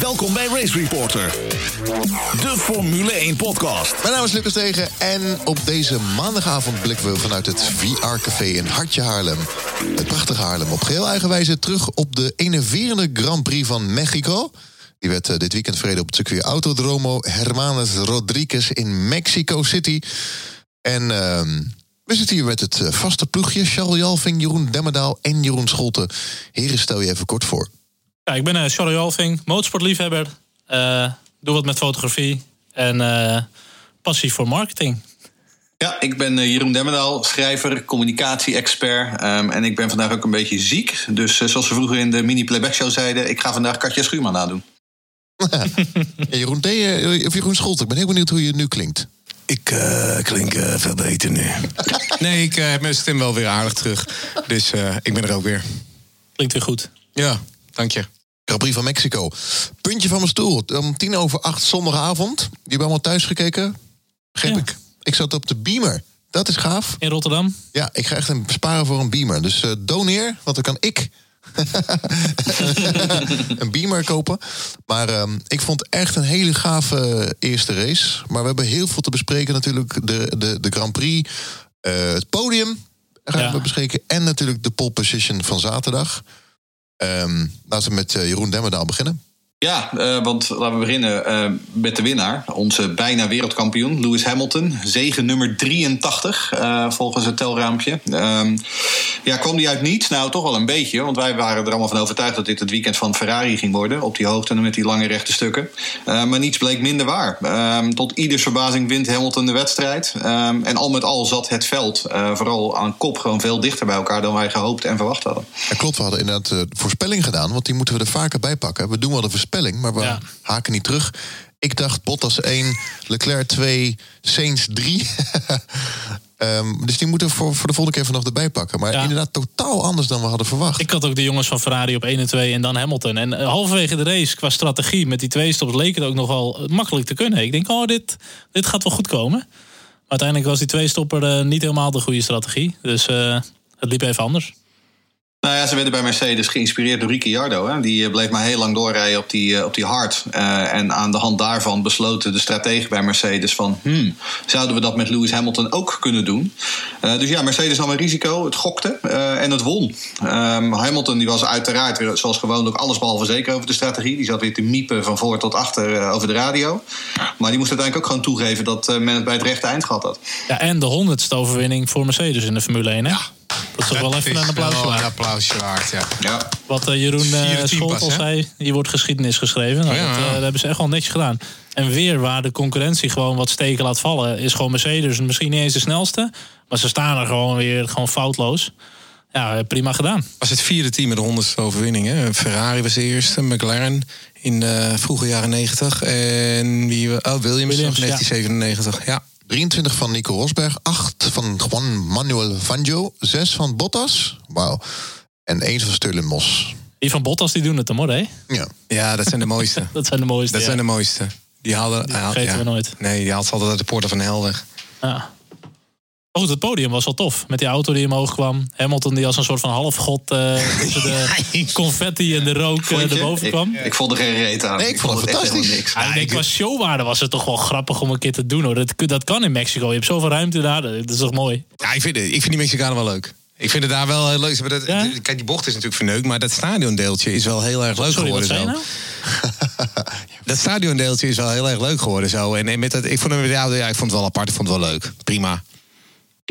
Welkom bij Race Reporter, de Formule 1 podcast. Mijn naam is Lucas Tegen en op deze maandagavond blikken we vanuit het VR-café in Hartje Haarlem. Het prachtige Haarlem op geheel eigen wijze terug op de enerverende Grand Prix van Mexico. Die werd eh, dit weekend verreden op het circuit Autodromo Hermanes Rodriguez in Mexico City. En ehm, we zitten hier met het eh, vaste ploegje. Charles Jalving, Jeroen Demmerdaal en Jeroen Scholten. Heren, stel je even kort voor. Ja, ik ben uh, Charlie Jalving, motorsportliefhebber. Eh, doe wat met fotografie en eh, passie voor marketing. Ja, ik ben eh, Jeroen Demmerdaal, schrijver, communicatie-expert. Ehm, en ik ben vandaag ook een beetje ziek. Dus eh, zoals we vroeger in de mini-playback show zeiden... ik ga vandaag Katja Schuurman nadoen. Ja, Jeroen, D, of Jeroen Scholten, ik ben heel benieuwd hoe je nu klinkt. Ik eh, klink eh, veel beter nu. nee, ik eh, heb mijn stem wel weer aardig terug. Dus eh, ik ben er ook weer. Klinkt weer goed. Ja, dank je. Grand Prix van Mexico. Puntje van mijn stoel. Om tien over acht zondagavond. Die hebben allemaal thuis gekeken. Begreep Ja. ik. Ik zat op de Beamer. Dat is gaaf. In Rotterdam? Ja, ik ga echt een sparen voor een Beamer. Dus eh, doneer, want dan kan ik een Beamer kopen. Maar ehm, ik vond echt een hele gave eerste race. Maar we hebben heel veel te bespreken natuurlijk. De, de, de Grand Prix, eh, het podium gaan Ja. we bespreken. En natuurlijk de pole position van zaterdag. Ehm, laten we met eh, Jeroen Demmerdaal beginnen. Ja, eh, want laten we beginnen eh, met de winnaar. Onze bijna wereldkampioen, Lewis Hamilton. Zegen nummer 83, eh, volgens het telraampje. Ehm, ja, kwam die uit niets? Nou, toch wel een beetje. Want wij waren er allemaal van overtuigd dat dit het weekend van Ferrari ging worden. Op die hoogte en met die lange rechte stukken. Maar niets bleek minder waar. Ehm, tot ieders verbazing wint Hamilton de wedstrijd. Ehm, en al met al zat het veld, vooral aan kop, gewoon veel dichter bij elkaar dan wij gehoopt en verwacht hadden. Ja, klopt, we hadden inderdaad eh, voorspelling gedaan. Want die moeten we er vaker bij pakken. We doen wel de maar we Ja. haken niet terug. Ik dacht Bottas 1, Leclerc 2, Sainz 3. Ehm, dus die moeten we voor, voor de volgende keer nog erbij pakken. Maar Ja. inderdaad totaal anders dan we hadden verwacht. Ik had ook de jongens van Ferrari op 1 en 2 en dan Hamilton. En eh, halverwege de race, qua strategie, met die twee stops leek het ook nog wel eh, makkelijk te kunnen. Ik denk, oh, dit, dit gaat wel goed komen. Maar uiteindelijk was die twee stopper eh, niet helemaal de goede strategie. Dus het liep even anders. Nou ja, ze werden bij Mercedes geïnspireerd door Ricciardo. Hè? Die eh, bleef maar heel lang doorrijden op die, eh, op die hard. Eh, en aan de hand daarvan besloten de strategen bij Mercedes van... Hmm, zouden we dat met Lewis Hamilton ook kunnen doen? Eh, dus ja, Mercedes nam een risico, het gokte eh, en het won. Ehm, Hamilton die was uiteraard weer zoals gewoonlijk allesbehalve zeker over de strategie. Die zat weer te miepen van voor tot achter over de radio. Maar die moest uiteindelijk ook gewoon toegeven dat eh, men het bij het rechte eind gehad had. Ja, en de honderdste overwinning voor Mercedes in de Formule 1. Hè? Dat is toch wel even een applausje waard. Een applausje waard, ja. Ja. Wat eh, Jeroen uh, pas, al zei, hier wordt geschiedenis geschreven. Nou, Ja. dat, eh, dat hebben ze echt wel netjes gedaan. En weer waar de concurrentie gewoon wat steken laat vallen, is gewoon Mercedes misschien niet eens de snelste. Maar ze staan er gewoon weer gewoon foutloos. Ja, eh, prima gedaan. was het vierde team met de honderdste overwinning. Hè? Ferrari was de eerste, McLaren in de vroege jaren 90. En wie, oh, Williams, Williams, nog 1997. Ja. 23 van Nico Rosberg, 8 van Juan Manuel Fangio, 6 van Bottas. Wauw. En 1 van Sterling Moss. Die van Bottas die doen het dan hoor, hè? Ja. ja, dat zijn de mooiste. Dat zijn de mooiste. Dat ja. zijn de mooiste. Die haalden, vergeten ja. we nooit. Nee, die haalt ze altijd uit de poorten van hel weg. Ja. Maar goed, het podium was wel tof. Met die auto die omhoog kwam. Hamilton die als een soort van halfgod eh tussen de confetti en de rook eh, erboven kwam. Ik, ik vond er geen reet aan. Nee, ik vond het echt fantastisch. niks. Ja, ik denk, qua showwaarde was het toch wel grappig om een keer te doen. Hoor. Dat, dat kan in Mexico. Je hebt zoveel ruimte daar. Dat is toch mooi? Ja, ik vind, ik vind die Mexicanen wel leuk. Ik vind het daar wel heel leuk. Dat, Ja? Kijk, die bocht is natuurlijk verneukt, maar dat stadiondeeltje is wel heel erg leuk Sorry, wat geworden. je zo. nou? Dat stadiondeeltje is wel heel erg leuk geworden. Zo. En, en met dat, ik, vond hem, ja, ik vond het wel apart, ik vond het wel leuk. Prima.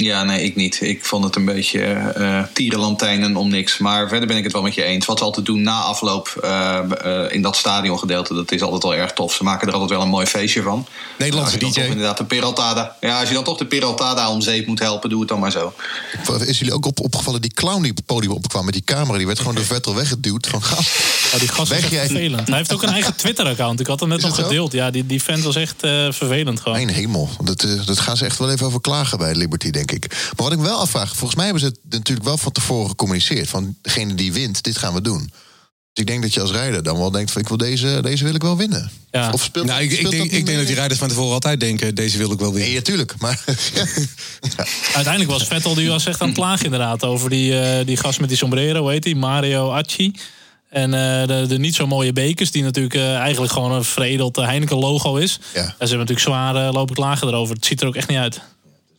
Ja, nee, ik niet. Ik vond het een beetje eh tierenlantijnen om niks. Maar verder ben ik het wel met je eens. Wat ze altijd doen na afloop eh, eh, in dat stadiongedeelte, dat is altijd wel erg tof. Ze maken er altijd wel een mooi feestje van. Nederlandse Nou, DJ. toch inderdaad de Peraltada. Ja, als je dan toch de Peraltada om zeep moet helpen, doe het dan maar zo. Is jullie ook op, opgevallen, die clown die op het podium opkwam met die camera, die werd gewoon door Vettel weggeduwd. Van gast. Oh, die gast was Weg echt jij. vervelend. Hij heeft ook een eigen Twitter-account. Ik had hem net Is nog zo? gedeeld. Ja, die, die vent was echt eh, vervelend gewoon. Mijn hemel. Dat, eh, dat gaan ze echt wel even over klagen bij Liberty, denk ik. Maar wat ik wel afvraag, volgens mij hebben ze het natuurlijk wel van tevoren gecommuniceerd. Van degene die wint, dit gaan we doen. Dus ik denk dat je als rijder dan wel denkt van ik wil deze, deze wil ik wel winnen. Ja. Of speelt, Nou, ik, ik denk, dat ik niet denk dat die rijders van tevoren altijd denken: deze wil ik wel Nee, winnen. natuurlijk. Maar ja. Uiteindelijk was Vettel die was echt aan het klagen inderdaad. Over die, eh, die gast met die sombrero, hoe heet die? Mario Acci. En eh, de, de niet zo mooie bekers, die natuurlijk eh, eigenlijk gewoon een veredeld eh, Heineken-logo is. Ja. En ze hebben natuurlijk zwaar uh, lopen klagen erover. Het ziet er ook echt niet uit.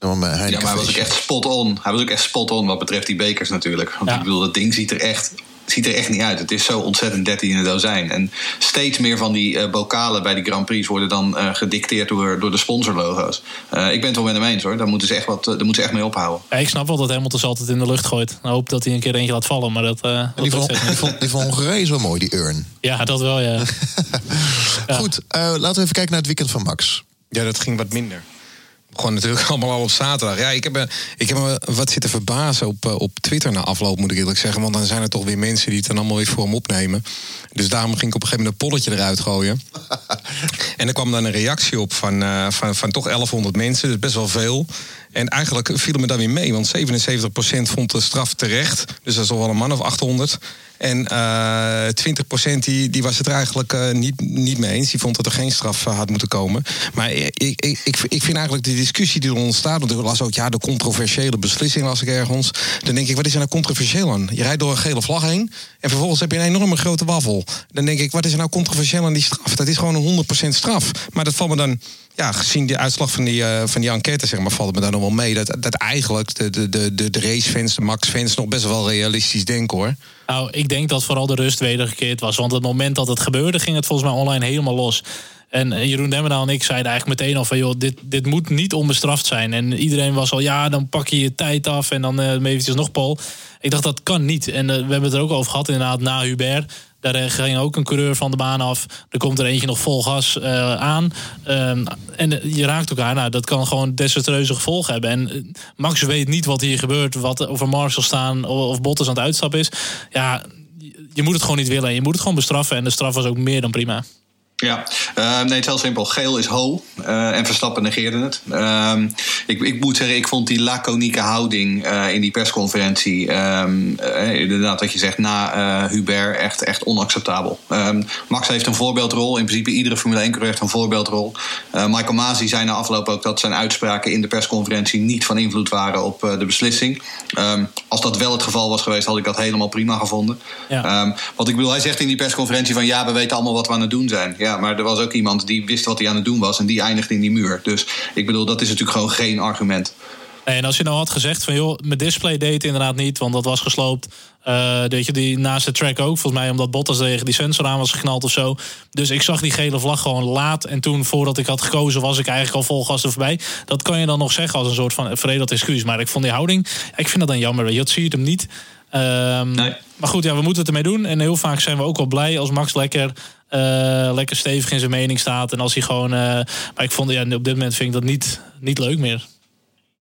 Ja, maar Ja, maar hij was ook echt spot on. Hij was ook echt spot on wat betreft die bekers natuurlijk. Want Ja. ik bedoel, dat ding ziet er echt ziet er echt niet uit. Het is zo ontzettend 13 in een dozijn. En steeds meer van die eh, bokalen bij die Grand Prix worden dan eh, gedicteerd door, door de sponsorlogo's. Eh, ik ben het wel met hem eens hoor. Daar moeten ze echt, wat, daar moeten ze echt mee ophouden. Ja, ik snap wel dat Hamilton ze altijd in de lucht gooit. Ik hoop dat hij een keer eentje laat vallen, maar dat, eh, dat Die van, die, niet. van, die van Hongarije is wel mooi, die urn. Ja, dat wel, ja. Ja. Goed, eh, laten we even kijken naar het weekend van Max. Ja, dat ging wat minder. Gewoon natuurlijk allemaal al op zaterdag. Ja, ik heb, me- ik heb me wat zitten verbazen op, eh, op Twitter na afloop, moet ik eerlijk zeggen. Want dan zijn er toch weer mensen die het dan allemaal weer voor hem opnemen. Dus daarom ging ik op een gegeven moment een polletje eruit gooien. en er kwam dan een reactie op van, eh, van, van toch 1100 mensen. Dus best wel veel. En eigenlijk viel me dan weer mee. Want 77% vond de straf terecht. Dus dat is toch wel een man of 800. En eh 20% die, die was het er eigenlijk eh, niet, niet mee eens. Die vond dat er geen straf eh, had moeten komen. Maar ik, ik, ik, vind eigenlijk de discussie die er ontstaat... want ik las ook ja, de controversiële beslissing las ik ergens. Dan denk ik, wat is er nou controversieel aan? Je rijdt door een gele vlag heen... en vervolgens heb je een enorme grote waffel. Dan denk ik, wat is er nou controversieel aan die straf? Dat is gewoon een 100% straf. Maar dat valt me dan... Ja, gezien de uitslag van die, eh, van die enquête, zeg maar, valt het me dan nog wel mee. Dat, dat eigenlijk de, de, de, de, racefans, de Max-fans, nog best wel realistisch denken hoor. Nou, ik denk dat vooral de rust wedergekeerd was. Want het moment dat het gebeurde, ging het volgens mij online helemaal los. En eh, Jeroen Demmerdaal en ik zeiden eigenlijk meteen al van... joh, dit, dit moet niet onbestraft zijn. En iedereen was al, ja, dan pak je je tijd af... en dan eh eventjes nog Paul. Ik dacht, dat kan niet. En we hebben het er ook over gehad, inderdaad, na Hubert... Daar eh, ging ook een coureur van de baan af. Er komt er eentje nog vol gas eh, aan. Ehm, en eh, je raakt elkaar. Nou, dat kan gewoon desastreuze gevolgen hebben. En Max weet niet wat hier gebeurt. Wat over Marshall staan of, of Bottas aan het uitstappen is. Ja, je moet het gewoon niet willen. Je moet het gewoon bestraffen. En de straf was ook meer dan prima. Ja, eh, nee, het is heel simpel. Geel is ho eh, en Verstappen negeerde het. Ehm, ik, ik moet zeggen, ik vond die laconieke houding eh, in die persconferentie... ehm, eh, inderdaad wat je zegt, na Hubert, echt, echt onacceptabel. Ehm, Max heeft een voorbeeldrol. In principe iedere Formule 1-coureur heeft een voorbeeldrol. Michael Masi zei na afloop ook dat zijn uitspraken in de persconferentie... niet van invloed waren op de beslissing. Ehm, als dat wel het geval was geweest, had ik dat helemaal prima gevonden. Ja. Ehm, wat ik bedoel, hij zegt in die persconferentie van ja, we weten allemaal wat we aan het doen zijn. Ja, maar er was ook iemand die wist wat hij aan het doen was en die eindigde in die muur. Dus ik bedoel, dat is natuurlijk gewoon geen argument. En als je nou had gezegd van joh, mijn display deed inderdaad niet, want dat was gesloopt. Eh weet je, die naast de track ook, volgens mij omdat Bottas tegen die sensor aan was geknald of zo. Dus ik zag die gele vlag gewoon laat. En toen, voordat ik had gekozen, was ik eigenlijk al vol gas er voorbij. Dat kan je dan nog zeggen als een soort van veredeld excuus. Maar ik vond die houding, ja, ik vind dat dan jammer. je, Dat zie je hem niet. Ehm, Nee. Maar goed, ja, we moeten het ermee doen. En heel vaak zijn we ook wel blij als Max lekker, eh, lekker stevig in zijn mening staat. En als hij gewoon. eh, maar ik vond, ja, op dit moment vind ik dat niet, niet leuk meer.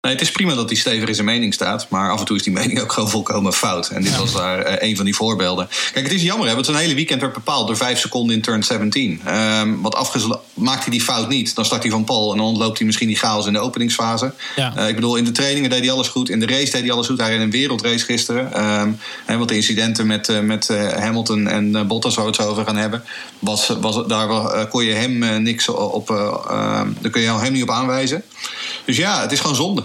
Nee, het is prima dat hij stevig in zijn mening staat, maar af en toe is die mening ook gewoon volkomen fout. En dit was daar eh, een van die voorbeelden. Kijk, het is jammer, hè, want zo'n hele weekend werd bepaald door vijf seconden in turn 17. Ehm wat afgeslo- maakt hij die fout niet, dan start hij van Paul en dan loopt hij misschien die chaos in de openingsfase. Ja. Eh, ik bedoel, in de trainingen deed hij alles goed, in de race deed hij alles goed. Hij reed een wereldrace gisteren. Ehm hè, wat de incidenten met, eh, met Hamilton en Bottas, waar we het zo over gaan hebben, was, was, daar kon je hem niks op, eh, eh, daar kun je hem niet op aanwijzen. Dus ja, het is gewoon zonde.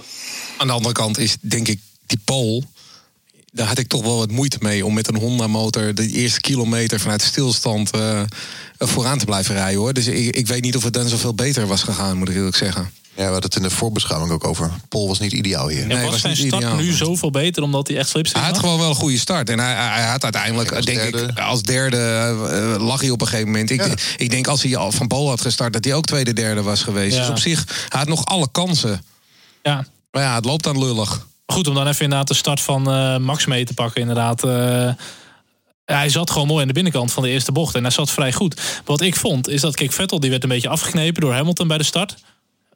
Aan de andere kant is denk ik die pole. Daar had ik toch wel wat moeite mee om met een Honda-motor de eerste kilometer vanuit stilstand eh, vooraan te blijven rijden hoor. Dus ik, ik weet niet of het dan zoveel beter was gegaan, moet ik eerlijk zeggen. Ja, we hadden het in de voorbeschouwing ook over. Pol was niet ideaal hier. Nee, was was zijn start ideaal. nu zoveel beter omdat hij echt slipstream Hij had had? gewoon wel een goede start. En hij, hij had uiteindelijk, En als denk derde? ik, als derde lag hij op een gegeven moment. Ik, Ja. ik denk als hij al van Pool had gestart, dat hij ook tweede, derde was geweest. Ja. Dus op zich, hij had nog alle kansen. Ja. Maar ja, het loopt dan lullig. Goed, om dan even inderdaad de start van eh, Max mee te pakken. Inderdaad. eh, hij zat gewoon mooi aan de binnenkant van de eerste bocht. En hij zat vrij goed. Wat ik vond, is dat kijk, Vettel die werd een beetje afgeknepen door Hamilton bij de start.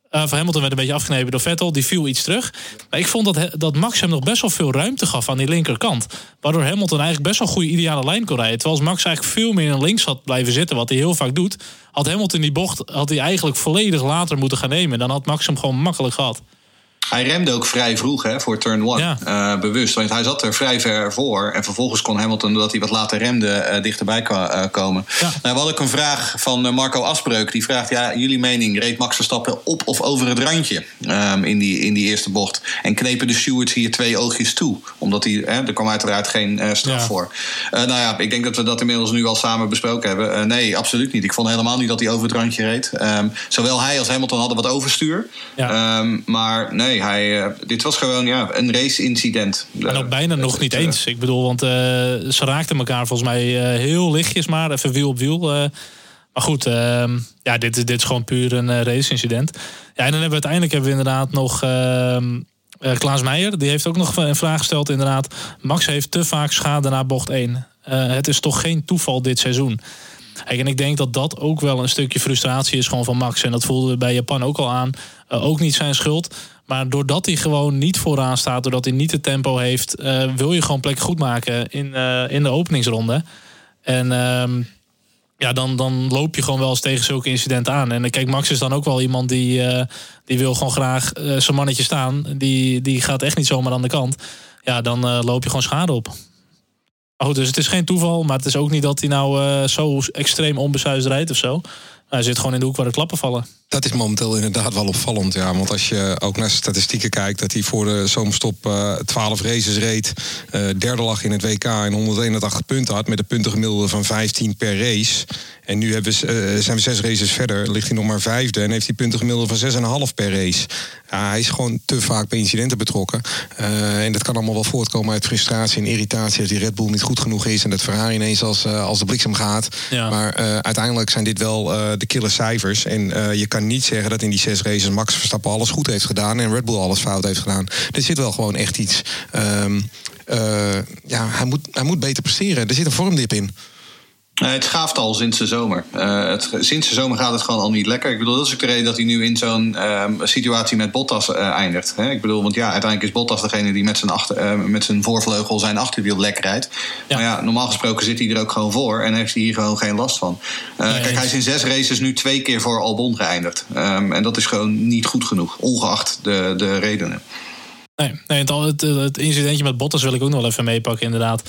Eh, van Hamilton werd een beetje afgeknepen door Vettel. Die viel iets terug. Maar ik vond dat, dat Max hem nog best wel veel ruimte gaf aan die linkerkant. Waardoor Hamilton eigenlijk best wel een goede ideale lijn kon rijden. Terwijl als Max eigenlijk veel meer naar links had blijven zitten. Wat hij heel vaak doet. Had Hamilton die bocht had hij eigenlijk volledig later moeten gaan nemen. Dan had Max hem gewoon makkelijk gehad. Hij remde ook vrij vroeg hè, voor turn one. Ja. Eh, bewust. Want hij zat er vrij ver voor. En vervolgens kon Hamilton, doordat hij wat later remde, eh, dichterbij eh, komen. Ja. Nou, we hadden ook een vraag van Marco Asbreuk. Die vraagt, ja, jullie mening, reed Max Verstappen op of over het randje ehm, in, die, in die eerste bocht? En knepen de stewards hier twee oogjes toe? Omdat hij, hè, er kwam uiteraard geen straf Ja. voor. Nou ja, ik denk dat we dat inmiddels nu al samen besproken hebben. Nee, absoluut niet. Ik vond helemaal niet dat hij over het randje reed. Ehm, zowel hij als Hamilton hadden wat overstuur. Ehm, maar nee, hij, eh, dit was gewoon ja, een race-incident. En ook bijna nog het, niet eh, eens. Ik bedoel, want eh, ze raakten elkaar volgens mij heel lichtjes maar. Even wiel op wiel. maar goed, ehm, ja, dit, is- dit is gewoon puur een race-incident. Ja, en dan hebben we uiteindelijk hebben we inderdaad nog... ehm eh, Klaas Meijer, die heeft ook nog een vraag gesteld inderdaad. Max heeft te vaak schade na bocht 1. Eh, het is toch geen toeval dit seizoen. En ik denk dat dat ook wel een stukje frustratie is gewoon van Max. En dat voelden we bij Japan ook al aan. Ook niet zijn schuld. Maar doordat hij gewoon niet vooraan staat, doordat hij niet het tempo heeft, eh, wil je gewoon plek goed maken in, eh, in de openingsronde. En ehm, ja, dan, dan loop je gewoon wel eens tegen zulke incidenten aan. En kijk, Max is dan ook wel iemand die, eh, die wil gewoon graag zijn mannetje staan. Die, die gaat echt niet zomaar aan de kant. Ja, dan loop je gewoon schade op. Goed, dus het is geen toeval. Maar het is ook niet dat hij nou zo extreem onbesuisd rijdt of zo. Hij zit gewoon in de hoek waar de klappen vallen. Dat is momenteel inderdaad wel opvallend. Ja, want als je ook naar statistieken kijkt, dat hij voor de zomerstop eh 12 races reed. eh, derde lag in het WK en 181 punten had. Met een puntengemiddelde van 15 per race. En nu hebben we, eh, zijn we zes races verder. Ligt hij nog maar vijfde. En heeft hij puntengemiddelde van 6,5 per race. Ja, hij is gewoon te vaak bij incidenten betrokken. En dat kan allemaal wel voortkomen uit frustratie en irritatie. Dat die Red Bull niet goed genoeg is. En dat Ferrari ineens als, als de bliksem gaat. Ja. Maar uiteindelijk zijn dit wel de killer cijfers. En je kan niet zeggen dat in die zes races Max Verstappen alles goed heeft gedaan en Red Bull alles fout heeft gedaan. Er zit wel gewoon echt iets. ehm, eh, ja, hij moet, hij moet beter presteren. Er zit een vormdip in. Eh, het schaaft al sinds de zomer. Eh, het, sinds de zomer gaat het gewoon al niet lekker. Ik bedoel, dat is ook de reden dat hij nu in zo'n ehm, situatie met Bottas eh, eindigt. Hè? Ik bedoel, want ja, uiteindelijk is Bottas degene die met zijn, achter, met zijn voorvleugel zijn achterwiel lek rijdt. Ja. Maar ja, normaal gesproken zit hij er ook gewoon voor en heeft hij hier gewoon geen last van. Nee, kijk, hij is in zes races nu twee keer voor Albon geëindigd. Ehm, en dat is gewoon niet goed genoeg, ongeacht de, de redenen. Nee, nee het, het, het incidentje met Bottas wil ik ook nog wel even meepakken, inderdaad.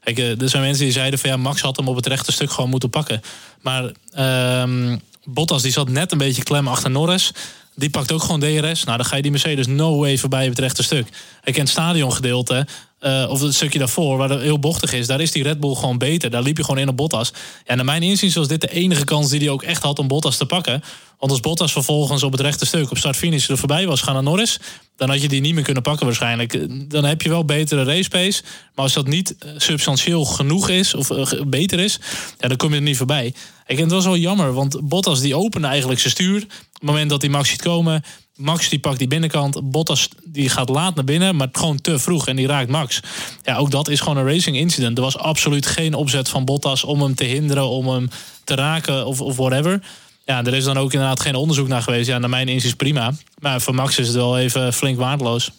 Kijk, eh, er zijn mensen die zeiden van ja, Max had hem op het rechte stuk gewoon moeten pakken. Maar ehm, Bottas die zat net een beetje klem achter Norris. Die pakt ook gewoon DRS. Nou, dan ga je die Mercedes no way voorbij op het rechte stuk. Ik ken het stadiongedeelte, eh, of het stukje daarvoor, waar het heel bochtig is. Daar is die Red Bull gewoon beter. Daar liep je gewoon in op Bottas. Ja, naar mijn inziens was dit de enige kans die hij ook echt had om Bottas te pakken. Want als Bottas vervolgens op het rechte stuk op start-finish er voorbij was gaan naar Norris, dan had je die niet meer kunnen pakken waarschijnlijk. Dan heb je wel betere race pace. Maar als dat niet eh, substantieel genoeg is, of eh, beter is, ja, dan kom je er niet voorbij. Ik vind het was wel jammer, want Bottas die opende eigenlijk zijn stuur. Op het moment dat hij Max ziet komen, Max die pakt die binnenkant. Bottas die gaat laat naar binnen, maar gewoon te vroeg en die raakt Max. Ja, ook dat is gewoon een racing incident. Er was absoluut geen opzet van Bottas om hem te hinderen, om hem te raken of, of whatever. Ja, er is dan ook inderdaad geen onderzoek naar geweest. Ja, naar mijn inziens prima. Maar voor Max is het wel even flink waardeloos.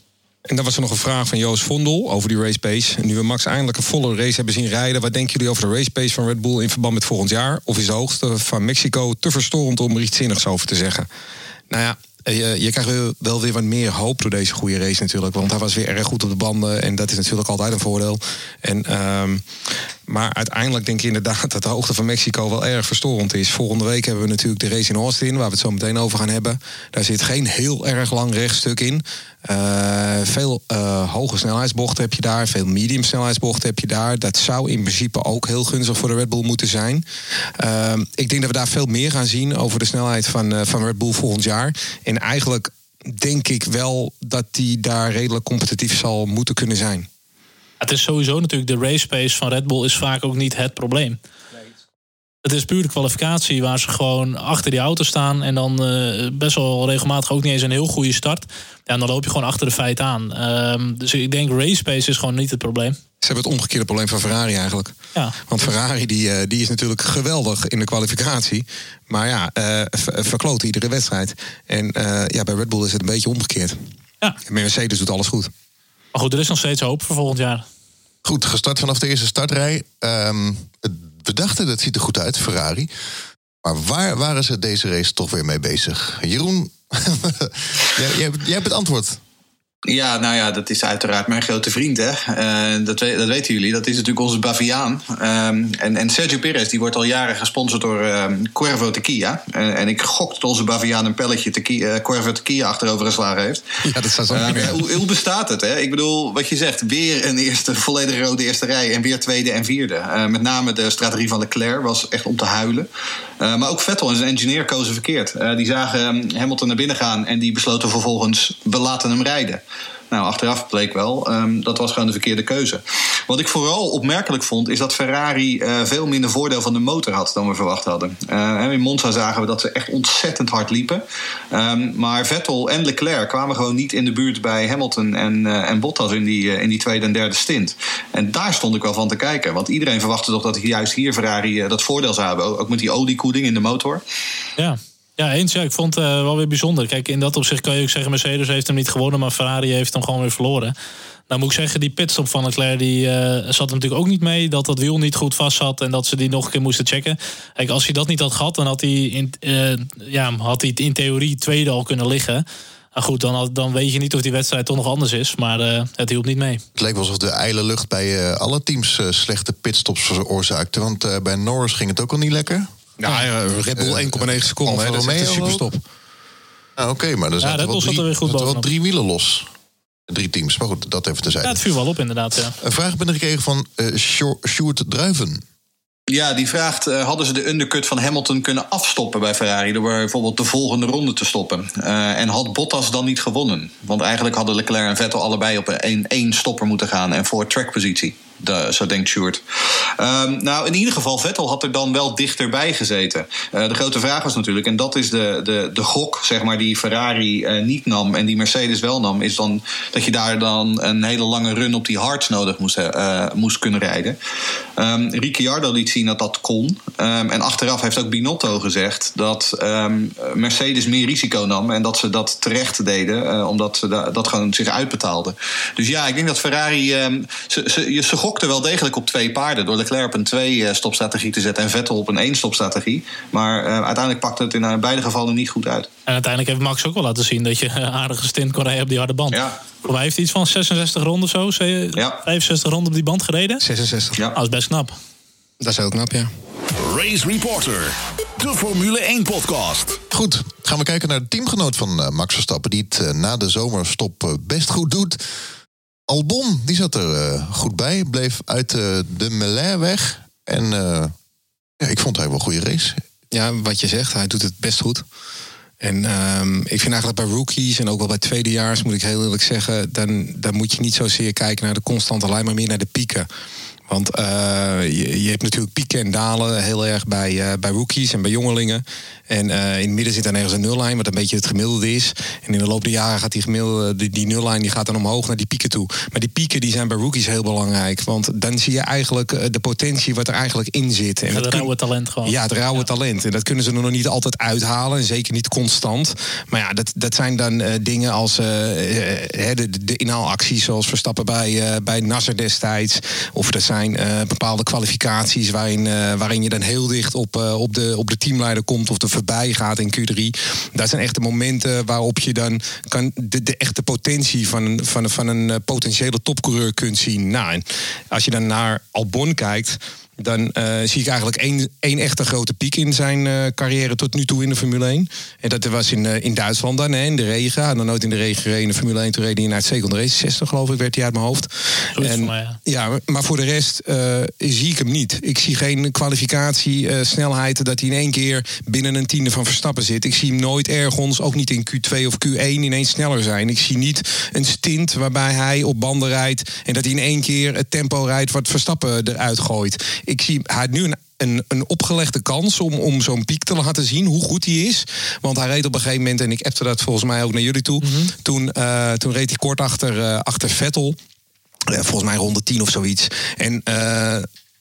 En dan was er nog een vraag van Joost Vondel over die race pace. Nu we Max eindelijk een volle race hebben zien rijden, wat denken jullie over de race pace van Red Bull in verband met volgend jaar? Of is de hoogste van Mexico te verstorend om er iets zinnigs over te zeggen? Nou ja. Je, je krijgt wel weer wat meer hoop door deze goede race natuurlijk. Want hij was weer erg goed op de banden. En dat is natuurlijk altijd een voordeel. En, ehm, maar uiteindelijk denk ik inderdaad dat de hoogte van Mexico wel erg verstorend is. Volgende week hebben we natuurlijk de race in Austin, waar we het zo meteen over gaan hebben. Daar zit geen heel erg lang rechtstuk in. Eh, veel eh, hoge snelheidsbochten heb je daar, veel medium snelheidsbochten heb je daar. Dat zou in principe ook heel gunstig voor de Red Bull moeten zijn. Ehm, ik denk dat we daar veel meer gaan zien over de snelheid van, eh, van Red Bull volgend jaar. En eigenlijk denk ik wel dat die daar redelijk competitief zal moeten kunnen zijn. Het is sowieso natuurlijk de race pace van Red Bull is vaak ook niet het probleem. Het is puur de kwalificatie waar ze gewoon achter die auto staan. En dan eh, best wel regelmatig ook niet eens een heel goede start. Ja, en dan loop je gewoon achter de feiten aan. Ehm, dus ik denk race pace is gewoon niet het probleem. Ze hebben het omgekeerde probleem van Ferrari eigenlijk. Ja. Want Ferrari die, eh, die is natuurlijk geweldig in de kwalificatie. Maar ja, eh ver- verkloot iedere wedstrijd. En eh, ja, bij Red Bull is het een beetje omgekeerd. ja. En Mercedes doet alles goed. Maar goed, er is nog steeds hoop voor volgend jaar. Goed, gestart vanaf de eerste startrij. Ehm, het- we dachten, dat ziet er goed uit, Ferrari. Maar waar waren ze deze race toch weer mee bezig? Jeroen, jij, jij, hebt- jij hebt het antwoord. Ja, nou ja, dat is uiteraard mijn grote vriend. Hè? Uh, dat, dat, weten jullie. Dat is natuurlijk onze Baviaan. Um, en, en, Sergio Perez die wordt al jaren gesponsord door um, Cuervo Tequila. Uh, en ik gok dat onze Baviaan een pelletje tequila, uh, Cuervo Tequila achterover geslagen heeft. Ja, dat zou zo niet hoe, hoe, bestaat het? Hè? Ik bedoel, wat je zegt, weer een eerste volledig rode eerste rij. En weer tweede en vierde. met name de strategie van Leclerc was echt om te huilen. maar ook Vettel en zijn engineer kozen verkeerd. die zagen Hamilton naar binnen gaan en die besloten vervolgens, we laten hem rijden. Nou, achteraf bleek wel, um, dat was gewoon de verkeerde keuze. Wat ik vooral opmerkelijk vond, is dat Ferrari uh, veel minder voordeel van de motor had dan we verwacht hadden. Uh, in Monza zagen we dat ze echt ontzettend hard liepen. Um, maar Vettel en Leclerc kwamen gewoon niet in de buurt bij Hamilton en, uh, en Bottas in die, in die tweede en derde stint. En daar stond ik wel van te kijken. Want iedereen verwachtte toch dat juist hier Ferrari dat voordeel zou hebben. Ook met die oliekoeling in de motor. Ja. Ja, eens. Ik vond het uh, wel weer bijzonder. Kijk, in dat opzicht kan je ook zeggen... Mercedes heeft hem niet gewonnen, maar Ferrari heeft hem gewoon weer verloren. Nou moet ik zeggen, die pitstop van Leclerc die, uh, zat natuurlijk ook niet mee. Dat dat wiel niet goed vast zat en dat ze die nog een keer moesten checken. Kijk, als hij dat niet had gehad, dan had hij in, uh, ja, had hij in theorie tweede al kunnen liggen. Maar goed, dan, dan weet je niet of die wedstrijd toch nog anders is. Maar het hielp niet mee. Het leek wel alsof de ijle lucht bij alle teams slechte pitstops veroorzaakte. Want bij Norris ging het ook al niet lekker. Ja, ja Red Bull 1,9 seconden. Hè, dat is een superstop. Ah, Oké, maar er ja, zaten wel drie, er wel drie wielen los. Drie teams, maar goed, dat even te zijn. Ja, het viel wel op inderdaad, ja. Een vraag binnengekregen van uh, Sjoerd Druiven. Ja, die vraagt: uh, hadden ze de undercut van Hamilton kunnen afstoppen bij Ferrari door bijvoorbeeld de volgende ronde te stoppen? Uh, en had Bottas dan niet gewonnen? Want eigenlijk hadden Leclerc en Vettel allebei op een één stopper moeten gaan en voor trackpositie. Zo denkt Stuart. Um, nou, in ieder geval, Vettel had er dan wel dichterbij gezeten. Uh, de grote vraag was natuurlijk, en dat is de, de, de gok, zeg maar, die Ferrari uh, niet nam en die Mercedes wel nam, is dan dat je daar dan een hele lange run op die hards nodig moest, uh, moest kunnen rijden. Um, Ricciardo liet zien dat dat kon. Um, en achteraf heeft ook Binotto gezegd dat Mercedes meer risico nam en dat ze dat terecht deden, omdat ze da dat gewoon zich uitbetaalde. Dus ja, ik denk dat Ferrari. ze, ze, ze gokte wel degelijk op twee paarden. Door Leclerc op een twee-stopstrategie te zetten en Vettel op een één-stopstrategie. Maar uh, uiteindelijk pakte het in uh, beide gevallen niet goed uit. En uiteindelijk heeft Max ook wel laten zien dat je een aardige stint kon rijden op die harde band. Ja. Voor mij heeft hij iets van 66 ronden zo, ja. 65 ronden op die band gereden. 66. Ja. Dat is best knap. Dat is heel knap, ja. Race Reporter, de Formule 1-podcast. Goed, gaan we kijken naar de teamgenoot van Max Verstappen... die het na de zomerstop best goed doet. Albon, die zat er uh, goed bij. Bleef uit uh, de melee weg. En uh, ja, ik vond hij wel een goede race. Ja, wat je zegt, hij doet het best goed. En um, ik vind eigenlijk bij rookies en ook wel bij tweedejaars, moet ik heel eerlijk zeggen, dan, dan moet je niet zozeer kijken naar de constante lijn, maar meer naar de pieken. Want uh, je, je, hebt natuurlijk pieken en dalen heel erg bij, uh, bij rookies en bij jongelingen. En uh, in het midden zit dan ergens een nullijn, wat een beetje het gemiddelde is. En in de loop der jaren gaat die, gemiddelde, die, die nullijn die gaat dan omhoog naar die pieken toe. Maar die pieken die zijn bij rookies heel belangrijk. Want dan zie je eigenlijk de potentie wat er eigenlijk in zit. En het rauwe talent gewoon. Ja, het rauwe ja. talent. En dat kunnen ze er nog niet altijd uithalen. En zeker niet constant. Maar ja, dat, dat zijn dan dingen als de, de inhaalacties zoals Verstappen bij, bij Nasser destijds. Of dat zijn uh, bepaalde kwalificaties waarin, uh, waarin je dan heel dicht op, uh, op, de, op de teamleider komt of er voorbij gaat in Q3. Dat zijn echte momenten waarop je dan kan de, de echte potentie van, van, van een potentiële topcoureur kunt zien. Nou, en als je dan naar Albon kijkt dan uh, zie ik eigenlijk één, één echte grote piek in zijn uh, carrière tot nu toe in de Formule 1. En dat was in, uh, in Duitsland dan, hè, in de regen. Hij had nooit in de regen gereden in de Formule 1. Toen reed hij in uitstekende race. 60 geloof ik, werd hij uit mijn hoofd. En, mij, ja. ja. maar voor de rest zie ik hem niet. Ik zie geen kwalificatie, snelheid, dat hij in één keer binnen een tiende van Verstappen zit. Ik zie hem nooit ergens, ook niet in Q2 of Q1, ineens sneller zijn. Ik zie niet een stint waarbij hij op banden rijdt en dat hij in één keer het tempo rijdt wat Verstappen eruit gooit ik zie hij nu een een, een opgelegde kans om, om zo'n piek te laten zien hoe goed hij is. Want hij reed op een gegeven moment, en ik appte dat volgens mij ook naar jullie toe. Mm -hmm. toen, uh, toen reed hij kort achter, uh, achter Vettel. Uh, volgens mij ronde 10 of zoiets. En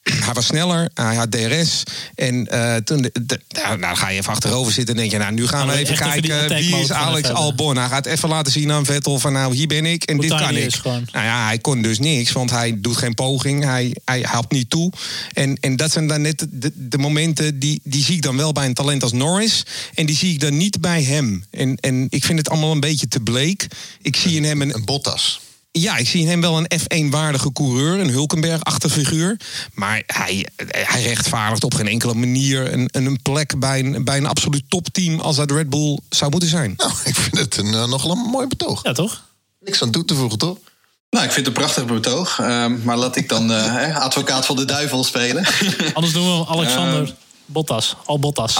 hij was sneller, hij had DRS. En eh, toen, de, de- nou, nou, dan ga je even achterover zitten en denk je, nou, nu gaan we Nou, even kijken wie is Alex. Albon. Hij gaat even laten zien aan Vettel van, nou, hier ben ik en Hoe dit kan ik. gewoon. Nou ja, hij kon dus niks, want hij doet geen poging. Hij, hij helpt niet toe. En, en dat zijn dan net de, de momenten die, die zie ik dan wel bij een talent als Norris. En die zie ik dan niet bij hem. En, en ik vind het allemaal een beetje te bleek. Ik zie in hem een, Een Bottas. Ja, ik zie in hem wel een F1-waardige coureur, een Hulkenberg-achtig figuur. Maar hij, hij rechtvaardigt op geen enkele manier een, een plek bij een, bij een absoluut topteam als dat Red Bull zou moeten zijn. Nou, ik vind het een, eh, nogal een mooi betoog. Ja, toch? Niks aan toe te voegen, toch? Nou, ik vind het een prachtig betoog. ehm, maar laat ik dan eh, hè, advocaat van de duivel spelen. Anders doen we Alexander Ehm. Bottas. Al Bottas.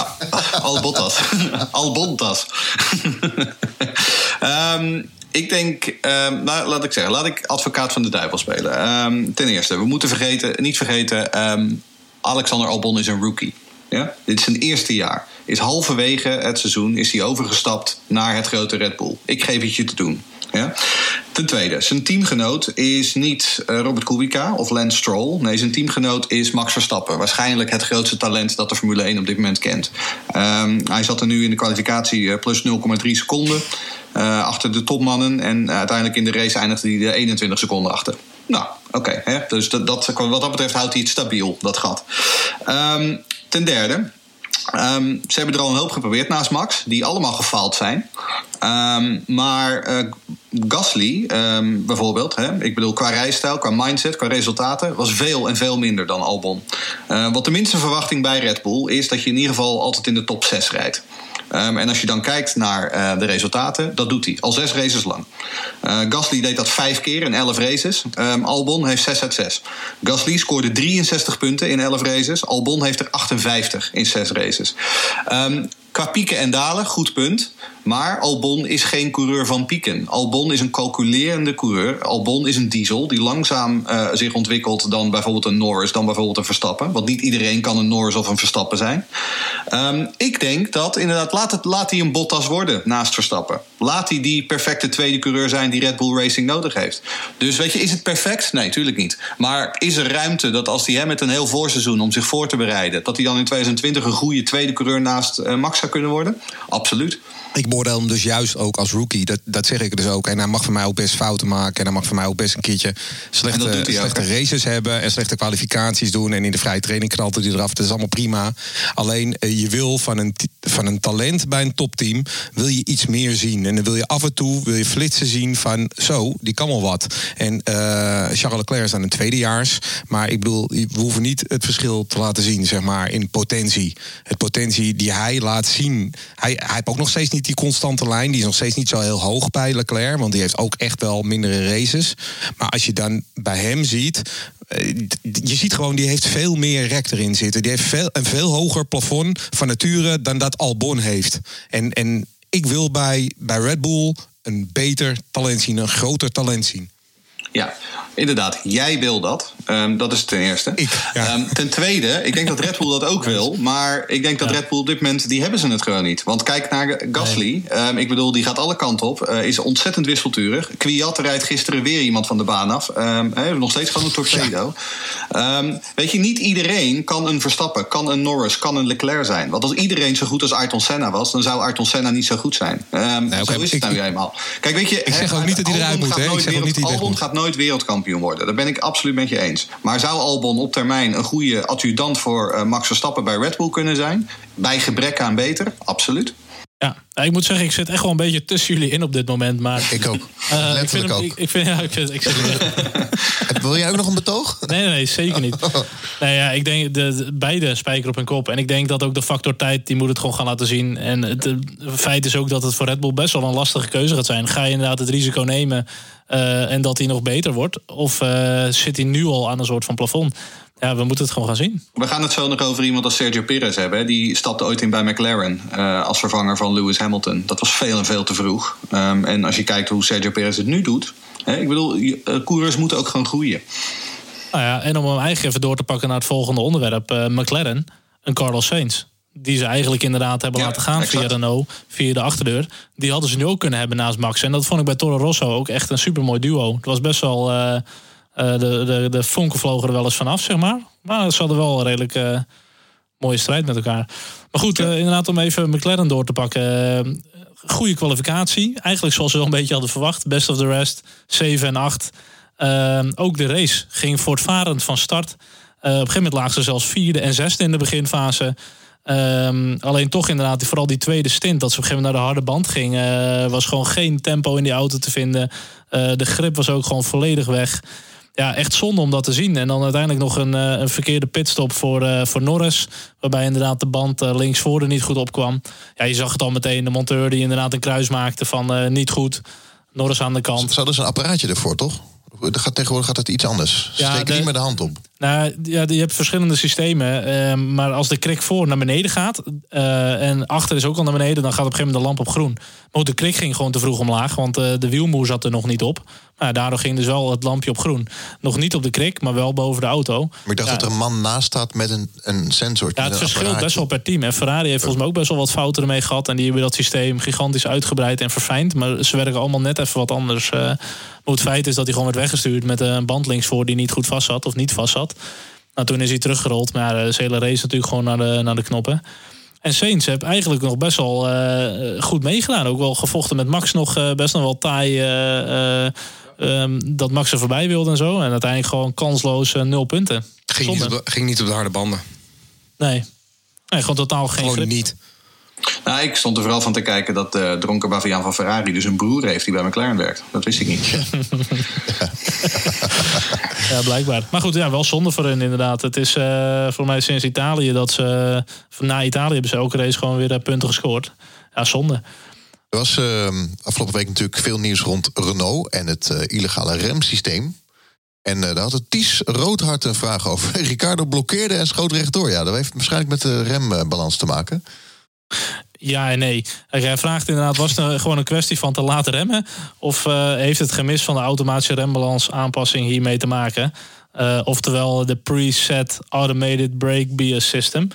Al Bottas. Al Bontas. Ehm, ik denk, ehm, nou, laat ik zeggen, laat ik advocaat van de duivel spelen. Ehm, ten eerste, we moeten vergeten, niet vergeten, ehm, Alexander Albon is een rookie. Ja? Dit is zijn eerste jaar. Is halverwege het seizoen is hij overgestapt naar het grote Red Bull. Ik geef het je te doen. Ja? Ten tweede, zijn teamgenoot is niet eh, Robert Kubica of Lance Stroll. Nee, zijn teamgenoot is Max Verstappen. Waarschijnlijk het grootste talent dat de Formule 1 op dit moment kent. Hij zat er nu in de kwalificatie eh, plus 0,3 seconden eh, achter de topmannen. En eh, uiteindelijk in de race eindigde hij er 21 seconden achter. Nou, oké. hè. dus dat, wat dat betreft houdt hij het stabiel, dat gat. Ehm, ten derde, Ehm, ze hebben er al een hoop geprobeerd naast Max, die allemaal gefaald zijn. Ehm, maar eh, Gasly, bijvoorbeeld, hè, ik bedoel qua rijstijl, qua mindset, qua resultaten, was veel en veel minder dan Albon. Wat de minste verwachting bij Red Bull is dat je in ieder geval altijd in de top 6 rijdt. Ehm, en als je dan kijkt naar eh, de resultaten, dat doet hij al zes races lang. Eh, Gasly deed dat vijf keer in 11 races. Ehm, Albon heeft 6 uit 6. Gasly scoorde 63 punten in 11 races. Albon heeft er 58 in 6 races. Ehm, qua pieken en dalen, goed punt. Maar Albon is geen coureur van pieken. Albon is een calculerende coureur. Albon is een diesel die langzaam eh, zich ontwikkelt dan bijvoorbeeld een Norris, dan bijvoorbeeld een Verstappen. Want niet iedereen kan een Norris of een Verstappen zijn. Ehm, ik denk dat inderdaad, laat, het, laat hij een Bottas worden naast Verstappen. Laat hij die perfecte tweede coureur zijn die Red Bull Racing nodig heeft. Dus weet je, is het perfect? Nee, tuurlijk niet. Maar is er ruimte dat als hij hem met een heel voorseizoen om zich voor te bereiden, dat hij dan in 2020 een goede tweede coureur naast eh, Max zou kunnen worden? Absoluut. Ik beoordeel hem dus juist ook als rookie. Dat, dat zeg ik dus ook. En hij mag voor mij ook best fouten maken. En hij mag voor mij ook best een keertje slechte, ook, slechte races hebben. En slechte kwalificaties doen. En in de vrije training knalt hij eraf. Dat is allemaal prima. Alleen eh, je wil van een, van een talent bij een topteam... wil je iets meer zien. En dan wil je af en toe wil je flitsen zien van... zo, die kan wel wat. En eh, Charles Leclerc is dan een tweedejaars. Maar ik bedoel, we hoeven niet het verschil te laten zien... zeg maar, in potentie. Het potentie die hij laat zien. Hij, hij heeft ook nog steeds niet die constante lijn. Die is nog steeds niet zo heel hoog bij Leclerc. Want die heeft ook echt wel mindere races. Maar als je dan bij hem ziet... eh, Je ziet gewoon, die heeft veel meer rek erin zitten. Die heeft veel, een veel hoger plafond van nature dan dat Albon heeft. En, en ik wil bij, bij Red Bull een beter talent zien, een groter talent zien. Ja, inderdaad. Jij wil dat. Ehm, dat is ten eerste. Ik, ja. Ehm, ten tweede, ik denk dat Red Bull dat ook wil. Maar ik denk dat Red Bull op dit moment, die hebben ze het gewoon niet. Want kijk naar Gasly. Ehm, ik bedoel, die gaat alle kanten op. eh, is ontzettend wisselturig. Kwiat rijdt gisteren weer iemand van de baan af. Hè, nog steeds gewoon een torpedo. Weet je, niet iedereen kan een Verstappen, kan een Norris, kan een Leclerc zijn. Want als iedereen zo goed als Ayrton Senna was... dan zou Ayrton Senna niet zo goed zijn. Nee, zo is het ik- nou weer eenmaal. Kijk, weet je, Ik zeg ook niet dat hij eruit moet, gaat hè? Ik zeg ook niet dat hij nooit wereldkampioen worden. Daar ben ik absoluut met je eens. Maar zou Albon op termijn een goede adjudant voor eh, Max Verstappen bij Red Bull kunnen zijn? Bij gebrek aan beter? Absoluut. Ja, ik moet zeggen, ik zit echt wel een beetje tussen jullie in op dit moment. Maar Ik ook. eh, ik vind Letterlijk hem, ook. ik, ik vind, ja, ik vind, ik zit Wil jij ook nog een betoog? Nee, nee, nee, zeker niet. Nee, ja, ik denk de, de- beide spijker op hun kop. En ik denk dat ook de factor tijd, die moet het gewoon gaan laten zien. En het feit is ook dat het voor Red Bull best wel een lastige keuze gaat zijn. Ga je inderdaad het risico nemen eh, en dat hij nog beter wordt? Of eh, zit hij nu al aan een soort van plafond? Ja, we moeten het gewoon gaan zien. We gaan het zo nog over iemand als Sergio Perez hebben. hè. Die stapte ooit in bij McLaren eh, als vervanger van Lewis Hamilton. Dat was veel en veel te vroeg. Ehm, en als je kijkt hoe Sergio Perez het nu doet... Hè, ik bedoel, coureurs moeten ook gewoon groeien. Nou ja, en om hem eigenlijk even door te pakken naar het volgende onderwerp. McLaren, een Carlos Sainz. Die ze eigenlijk inderdaad hebben Ja, laten gaan via. Renault, via de achterdeur. Die hadden ze nu ook kunnen hebben naast Max. En dat vond ik bij Toro Rosso ook echt een supermooi duo. Het was best wel, eh, de, de, de vonken vlogen er wel eens vanaf, zeg maar. Maar ze hadden wel een redelijk uh, mooie strijd met elkaar. Maar goed, inderdaad om even McLaren door te pakken. Goede kwalificatie. Eigenlijk zoals we wel een beetje hadden verwacht. Best of the rest, 7 en 8. ook de race ging voortvarend van start. op een gegeven moment lagen ze zelfs vierde en zesde in de beginfase. Um, alleen toch inderdaad, vooral die tweede stint, dat ze op een gegeven moment naar de harde band ging, uh, was gewoon geen tempo in die auto te vinden. Uh, de grip was ook gewoon volledig weg. Ja, echt zonde om dat te zien. En dan uiteindelijk nog een, uh, een verkeerde pitstop voor, voor Norris. Waarbij inderdaad de band links voor niet goed opkwam. Ja, je zag het al meteen, de monteur die inderdaad een kruis maakte van niet goed. Norris aan de kant. Ze hadden dus een apparaatje ervoor, toch? Gaat, tegenwoordig gaat het iets anders. Ja, steken niet meer de hand op. Nou, ja, je hebt verschillende systemen. Uh, maar als de krik voor naar beneden gaat uh, en achter is ook al naar beneden, dan gaat op een gegeven moment de lamp op groen. Maar de krik ging gewoon te vroeg omlaag, want uh, de wielmoer zat er nog niet op. Maar daardoor ging dus wel het lampje op groen. Nog niet op de krik, maar wel boven de auto. Maar ik dacht ja. dat er een man naast staat met een, een sensor. Ja, het verschilt best wel per team. En Ferrari heeft volgens mij ook best wel wat fouten ermee gehad. En die hebben dat systeem gigantisch uitgebreid en verfijnd. Maar ze werken allemaal net even wat anders. Uh, maar het feit is dat hij gewoon werd weggestuurd met een band links voor die niet goed vast zat of niet vast zat. Nou, toen is hij teruggerold. Maar ja, de hele race natuurlijk gewoon naar de, naar de knoppen. En Saints heb eigenlijk nog best wel uh, goed meegedaan. Ook wel gevochten met Max nog uh, best nog wel taai. Um, dat Max er voorbij wilde en zo. En uiteindelijk gewoon kansloos nul punten. Ging niet, op de, ging niet op de harde banden. Nee. nee gewoon totaal geen Gewoon grip. niet. Nou, ik stond er vooral van te kijken dat de uh, dronken Baviaan van Ferrari dus een broer heeft die bij McLaren werkt. Dat wist ik niet. ja, blijkbaar. Maar goed, ja, wel zonde voor hen inderdaad. Het is uh, voor mij sinds Italië dat ze... Na Italië hebben ze elke race gewoon weer uh, punten gescoord. Ja, zonde. Er was afgelopen week natuurlijk veel nieuws rond Renault en het illegale remsysteem. En daar had het Ties Roodhart een vraag over. Ricardo blokkeerde en schoot rechtdoor. Ja, dat heeft waarschijnlijk met de rembalans te maken. Ja en nee. Hij vraagt inderdaad, was het gewoon een kwestie van te laten remmen? Of uh, heeft het gemis van de automatische rembalans aanpassing hiermee te maken? Uh, oftewel de preset automated brake BIA system.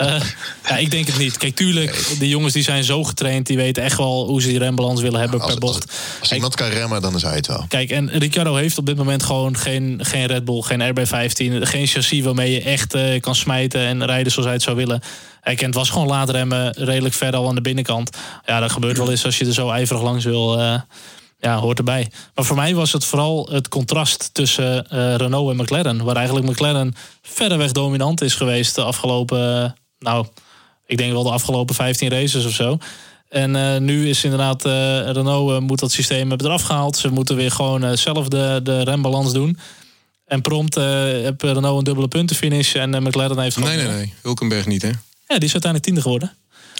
Uh, ja, ik denk het niet. Kijk, tuurlijk, de jongens die zijn zo getraind, die weten echt wel hoe ze die rembalans willen hebben als, per bocht. Als, als iemand kan remmen, dan is hij het wel. Kijk, en Ricciardo heeft op dit moment gewoon geen, geen Red Bull, geen RB15, geen chassis waarmee je echt uh, kan smijten en rijden zoals hij het zou willen. Hij kent was gewoon laat remmen, redelijk ver al aan de binnenkant. Ja, dat gebeurt wel eens als je er zo ijverig langs wil. Ja, hoort erbij. Maar voor mij was het vooral het contrast tussen uh, Renault en McLaren. Waar eigenlijk McLaren verreweg dominant is geweest de afgelopen... nou, ik denk wel de afgelopen 15 races of zo. En uh, nu is inderdaad, Renault moet dat systeem hebben eraf gehaald. Ze moeten weer gewoon zelf de, de rembalans doen. En prompt heb Renault een dubbele puntenfinish. En McLaren heeft. Nee, nee, nee. Hulkenberg niet, hè? Ja, die is uiteindelijk tiende geworden.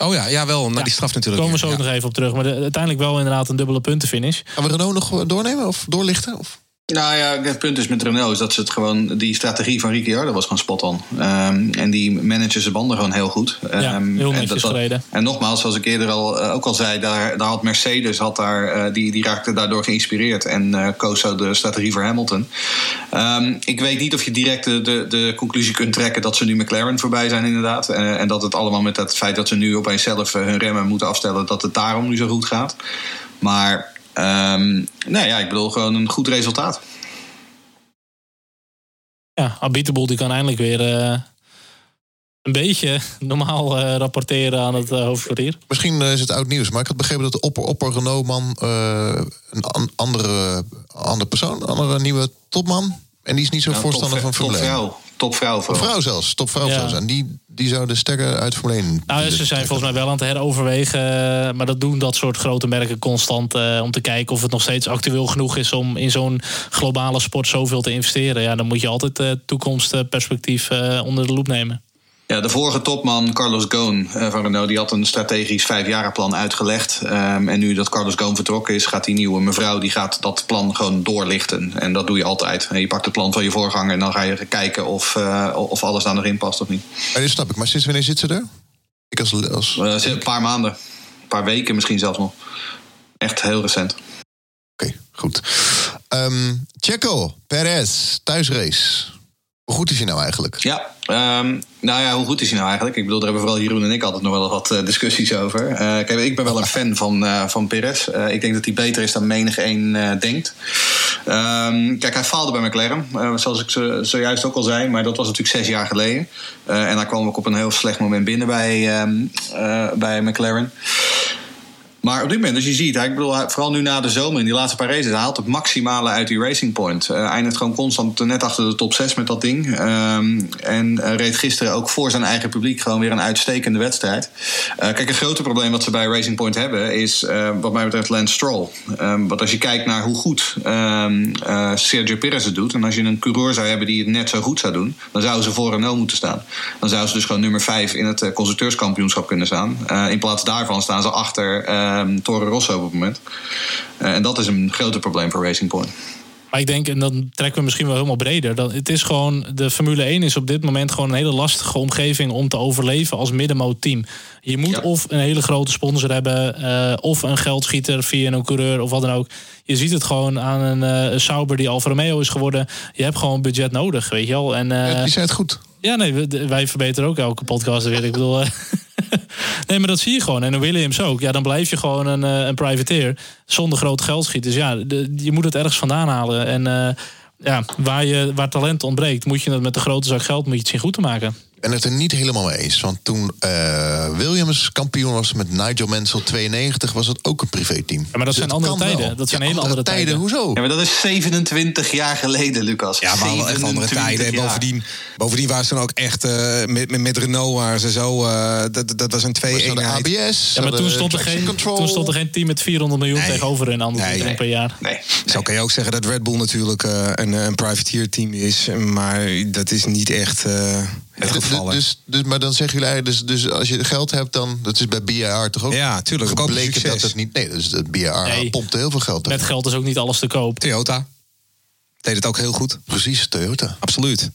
Oh ja, ja wel. Na ja, die straf natuurlijk. Daar komen we zo ja. nog even op terug. Maar de, uiteindelijk wel inderdaad een dubbele puntenfinish. Gaan we Renault nog doornemen of doorlichten? Of? Nou ja, het punt is met Renault is dat ze het gewoon... Die strategie van Ricciardo was gewoon spot on. Um, en die managen zijn banden gewoon heel goed. Um, ja, heel en, gereden. en nogmaals, zoals ik eerder al, uh, ook al zei... Daar, daar had Mercedes, had daar, uh, die, die raakte daardoor geïnspireerd. En uh, koos zo de strategie voor Hamilton. Um, ik weet niet of je direct de, de, de, conclusie kunt trekken... dat ze nu McLaren voorbij zijn inderdaad. En dat het allemaal met het feit dat ze nu opeens zelf hun remmen moeten afstellen... dat het daarom nu zo goed gaat. Maar... Um, nou ja, ik bedoel gewoon een goed resultaat. Ja, Abiteboel die kan eindelijk weer uh, een beetje normaal uh, rapporteren aan het uh, hoofdkwartier. Misschien is het oud nieuws, maar ik had begrepen dat de opper, opper Renault-man een an andere, andere persoon, een andere nieuwe topman. En die is niet zo ja, voorstander top, van 1. Topvrouw. Topvrouw, topvrouw zelfs. Topvrouw Ja. zelfs. En die, die zou de stekker uit Formule 1 Nou, ze zijn volgens mij wel aan het heroverwegen. eh, Maar dat doen dat soort grote merken constant. eh, om te kijken of het nog steeds actueel genoeg is om in zo'n globale sport zoveel te investeren. Ja, dan moet je altijd eh toekomstperspectief eh, onder de loep nemen. Ja, de vorige topman, Carlos Ghosn uh, van Renault, die had een strategisch vijfjarenplan uitgelegd. Um, en nu dat Carlos Ghosn vertrokken is, gaat die nieuwe mevrouw die gaat dat plan gewoon doorlichten. En dat doe je altijd. Je pakt het plan van je voorganger en dan ga je kijken of, uh, of alles daar nog in past of niet. Ja, dat snap ik. Maar sinds wanneer zit ze er? Ik als, als... Uh, een paar maanden. Een paar weken misschien zelfs nog. Echt heel recent. Oké, okay, goed. Um, Checo, Perez, thuisrace. Hoe goed is hij nou eigenlijk? Ja, um, nou ja, hoe goed is hij nou eigenlijk? Ik bedoel, daar hebben vooral Jeroen en ik altijd nog wel wat uh, discussies over. Uh, kijk, ik ben wel een fan van, uh, van Perez. ik denk dat hij beter is dan menig één denkt. Ehm, kijk, hij faalde bij McLaren, zoals ik zojuist ook al zei. Maar dat was natuurlijk zes jaar geleden. En daar kwam ik op een heel slecht moment binnen bij, um, bij McLaren. Maar op dit moment, als je ziet, ik bedoel, vooral nu na de zomer in die laatste paar races, hij haalt het maximale uit die Racing Point. Uh, eindigt gewoon constant net achter de top 6 met dat ding. Um, en uh, reed gisteren ook voor zijn eigen publiek gewoon weer een uitstekende wedstrijd. Uh, kijk, een grote probleem wat ze bij Racing Point hebben is, wat mij betreft, Lance Stroll. Um, want als je kijkt naar hoe goed um, Sergio Perez het doet, en als je een coureur zou hebben die het net zo goed zou doen, dan zouden ze voor Renault moeten staan. Dan zouden ze dus gewoon nummer 5 in het constructeurskampioenschap kunnen staan. in plaats daarvan staan ze achter um, Toro Rosso op het moment. Uh, en dat is een groter probleem voor Racing Point. Maar ik denk, en dan trekken we misschien wel helemaal breder. Dat het is gewoon, de Formule 1 is op dit moment gewoon een hele lastige omgeving om te overleven als middenmoot team. Je moet ja. of een hele grote sponsor hebben, uh, of een geldschieter via een coureur of wat dan ook. Je ziet het gewoon aan een uh, Sauber die Alfa Romeo is geworden. Je hebt gewoon budget nodig, weet je wel. En, uh, ja, zei het goed. Ja, nee, wij verbeteren ook elke podcast weer. Ik bedoel, nee, maar dat zie je gewoon. En Williams ook. Ja, dan blijf je gewoon een, een privateer zonder groot geldschiet. Dus ja, je moet het ergens vandaan halen. En uh, ja, waar, je, waar talent ontbreekt, moet je het met de grote zak geld moet je het zien goed te maken ben het er niet helemaal mee eens. Want toen uh, Williams kampioen was met Nigel Mansell 92, was het ook een privéteam. Ja, maar dat dus zijn andere tijden. Wel. Dat zijn ja, hele andere, andere tijden. Hoezo? Ja, maar dat is 27 jaar geleden, Lucas. Ja, maar wel echt andere tijden. En bovendien, bovendien waren ze dan ook echt uh, met, met, met, Renault waren ze zo. Uh, dat, dat was een twee eenheid. ABS. Ja, maar toen stond, er geen, toen stond er geen team met 400 miljoen nee. tegenover een ander nee, nee. per jaar. Nee. Zo kan je ook zeggen dat Red Bull natuurlijk een, een privateer team is. Maar dat is niet echt het geval. Dus, dus, maar dan zeggen jullie eigenlijk, dus, dus als je geld hebt, dan. Dat is bij BAR toch ook? Ja, tuurlijk. Gebleken dat het niet. Nee, dus het BAR nee, pompte heel veel geld. Met geld is ook niet alles te koop. Toyota deed het ook heel goed. Precies, Toyota. Absoluut.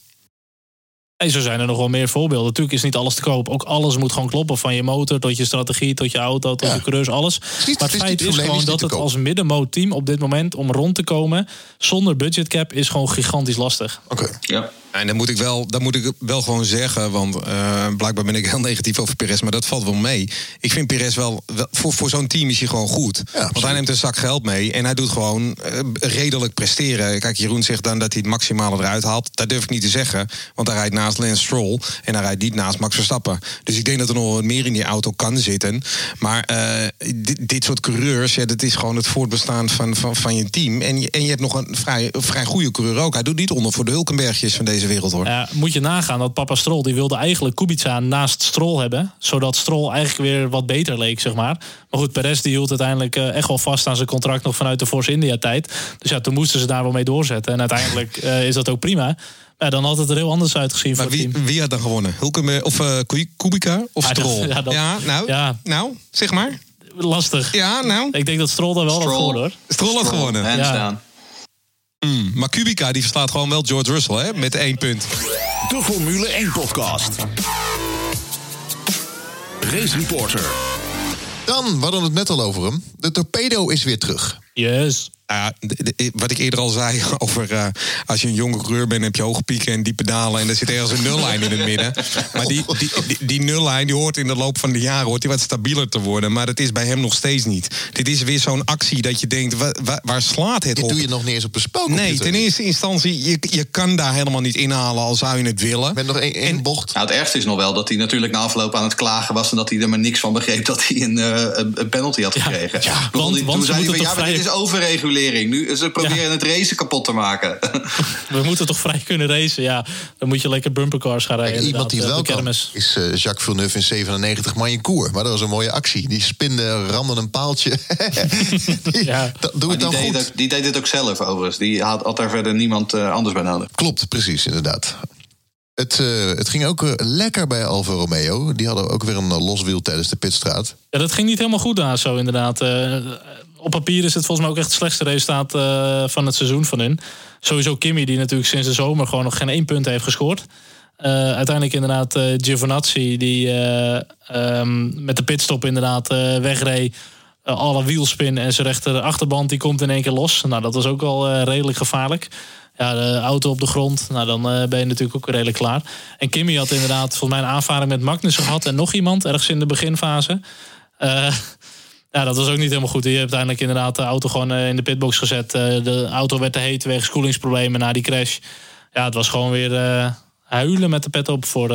En zo zijn er nog wel meer voorbeelden. Natuurlijk is niet alles te koop. Ook alles moet gewoon kloppen. Van je motor tot je strategie, tot je auto, tot ja. je coureurs, alles. Niet, maar het feit is, is gewoon dat het als middenmoot team op dit moment om rond te komen zonder budgetcap is gewoon gigantisch lastig. Oké. Okay. Ja. En dan moet ik wel, dat moet ik wel gewoon zeggen, want uh, blijkbaar ben ik heel negatief over Perez, maar dat valt wel mee. Ik vind Perez wel, wel voor, voor zo'n team is hij gewoon goed. Ja, want hij neemt een zak geld mee en hij doet gewoon uh, redelijk presteren. Kijk, Jeroen zegt dan dat hij het maximale eruit haalt. Dat durf ik niet te zeggen, want hij rijdt naast Lance Stroll en hij rijdt niet naast Max Verstappen. Dus ik denk dat er nog wat meer in die auto kan zitten. Maar uh, dit, dit, soort coureurs, ja, dat is gewoon het voortbestaan van, van, van je team. En je, en je hebt nog een vrij, vrij goede coureur ook. Hij doet niet onder voor de Hulkenbergjes van deze deze wereld hoor. Ja, moet je nagaan dat papa Stroll die wilde eigenlijk Kubica naast Stroll hebben, zodat Stroll eigenlijk weer wat beter leek, zeg maar. Maar goed, Perez die hield uiteindelijk uh, echt wel vast aan zijn contract nog vanuit de Force India tijd. Dus ja, toen moesten ze daar wel mee doorzetten. En uiteindelijk uh, is dat ook prima. Ja, dan had het er heel anders uitgezien maar voor wie, het team. wie had dan gewonnen? Hulkenberg of uh, Kubica of Stroll? ja, dat- ja, nou, Ja. nou, zeg maar. Lastig. Ja, nou. Ik denk dat Stroll daar wel had gewonnen hoor. Stroll had gewonnen. Hands Ja. Mm, maar Kubica die verslaat gewoon wel George Russell hè, met één punt. De Formule 1 podcast. Race Reporter. Dan, we hadden het net al over hem. De torpedo is weer terug. Yes. Nou ja, de- de- wat ik eerder al zei over eh, als je een jonge coureur bent, heb je hoge pieken en diepe dalen. En er zit ergens een nullijn in het midden. Maar die, die, die, die nullijn die hoort in de loop van de jaren hoort die wat stabieler te worden. Maar dat is bij hem nog steeds niet. Dit is weer zo'n actie dat je denkt, wa- wa- waar slaat het Dit op? doe je nog niet eens op een spook. Nee, ten eerste instantie, je, je kan daar helemaal niet inhalen al zou je het willen. Met nog één, één bocht. Nou, het ergste is nog wel dat hij natuurlijk na afloop aan het klagen was... en dat hij er maar niks van begreep dat hij een, eh, een penalty had gekregen. ja, want- die- want toen ze zei hij van, ja, toch maar dit is overregulering. Nu, ze proberen Ja. het racen kapot te maken. We moeten toch vrij kunnen racen. Ja, dan moet je lekker bumpercars gaan rijden. Kijk, iemand die wel eh, de kan, kermis. is eh, Jacques Villeneuve in 97 Mayencourt. Maar dat was een mooie actie. Die spinde, ramde een paaltje. Die- Ja. dat- Doe Maar het die, dan deed goed. het, die deed het ook zelf overigens. Die had, had daar verder niemand eh, anders bij nodig. Klopt, precies, inderdaad. Het, eh, het ging ook lekker bij Alfa Romeo. Die hadden ook weer een eh, los wiel tijdens de pitstraat. Ja, dat ging niet helemaal goed daar zo inderdaad. Op papier is het volgens mij ook echt het slechtste resultaat eh, van het seizoen van hun. Sowieso Kimmy, die natuurlijk sinds de zomer gewoon nog geen één punt heeft gescoord. Eh, uiteindelijk inderdaad eh Giovinazzi, die eh, ehm, met de pitstop inderdaad wegreed. Alle wielspin en zijn rechter achterband die komt in één keer los. Nou, dat was ook eh, redelijk gevaarlijk. Ja, de auto op de grond, nou dan ben je natuurlijk ook redelijk klaar. En Kimmy had inderdaad volgens mij een aanvaring met Magnussen gehad en nog iemand ergens in de beginfase. Ja, dat was ook niet helemaal goed. Je hebt uiteindelijk inderdaad de auto gewoon eh, in de pitbox gezet. Eh, De auto werd te heet wegens koelingsproblemen na die crash. Ja, het was gewoon weer eh, huilen met de pet op voor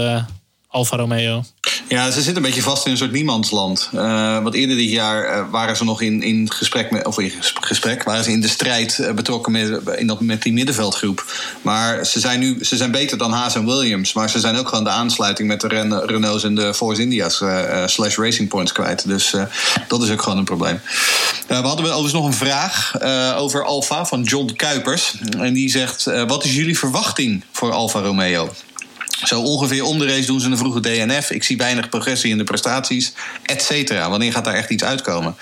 Alfa Romeo. Ja, ze zitten een beetje vast in een soort niemandsland. Eh want eerder dit jaar eh, waren ze nog in, in gesprek met, of in ges- gesprek, waren ze in de strijd eh, betrokken met, in dat, met die middenveldgroep. Maar ze zijn nu ze zijn beter dan Haas en Williams. Maar ze zijn ook gewoon de aansluiting met de Ren- Renaults en de Force India's slash Racing Points kwijt. Dus dat is ook gewoon een probleem. We hadden overigens nog een vraag over Alfa van John Kuipers. En die zegt: Wat is jullie verwachting voor Alfa Romeo? Zo ongeveer om de race doen ze een vroege DNF. Ik zie weinig progressie in de prestaties, et cetera. Wanneer gaat daar echt iets uitkomen?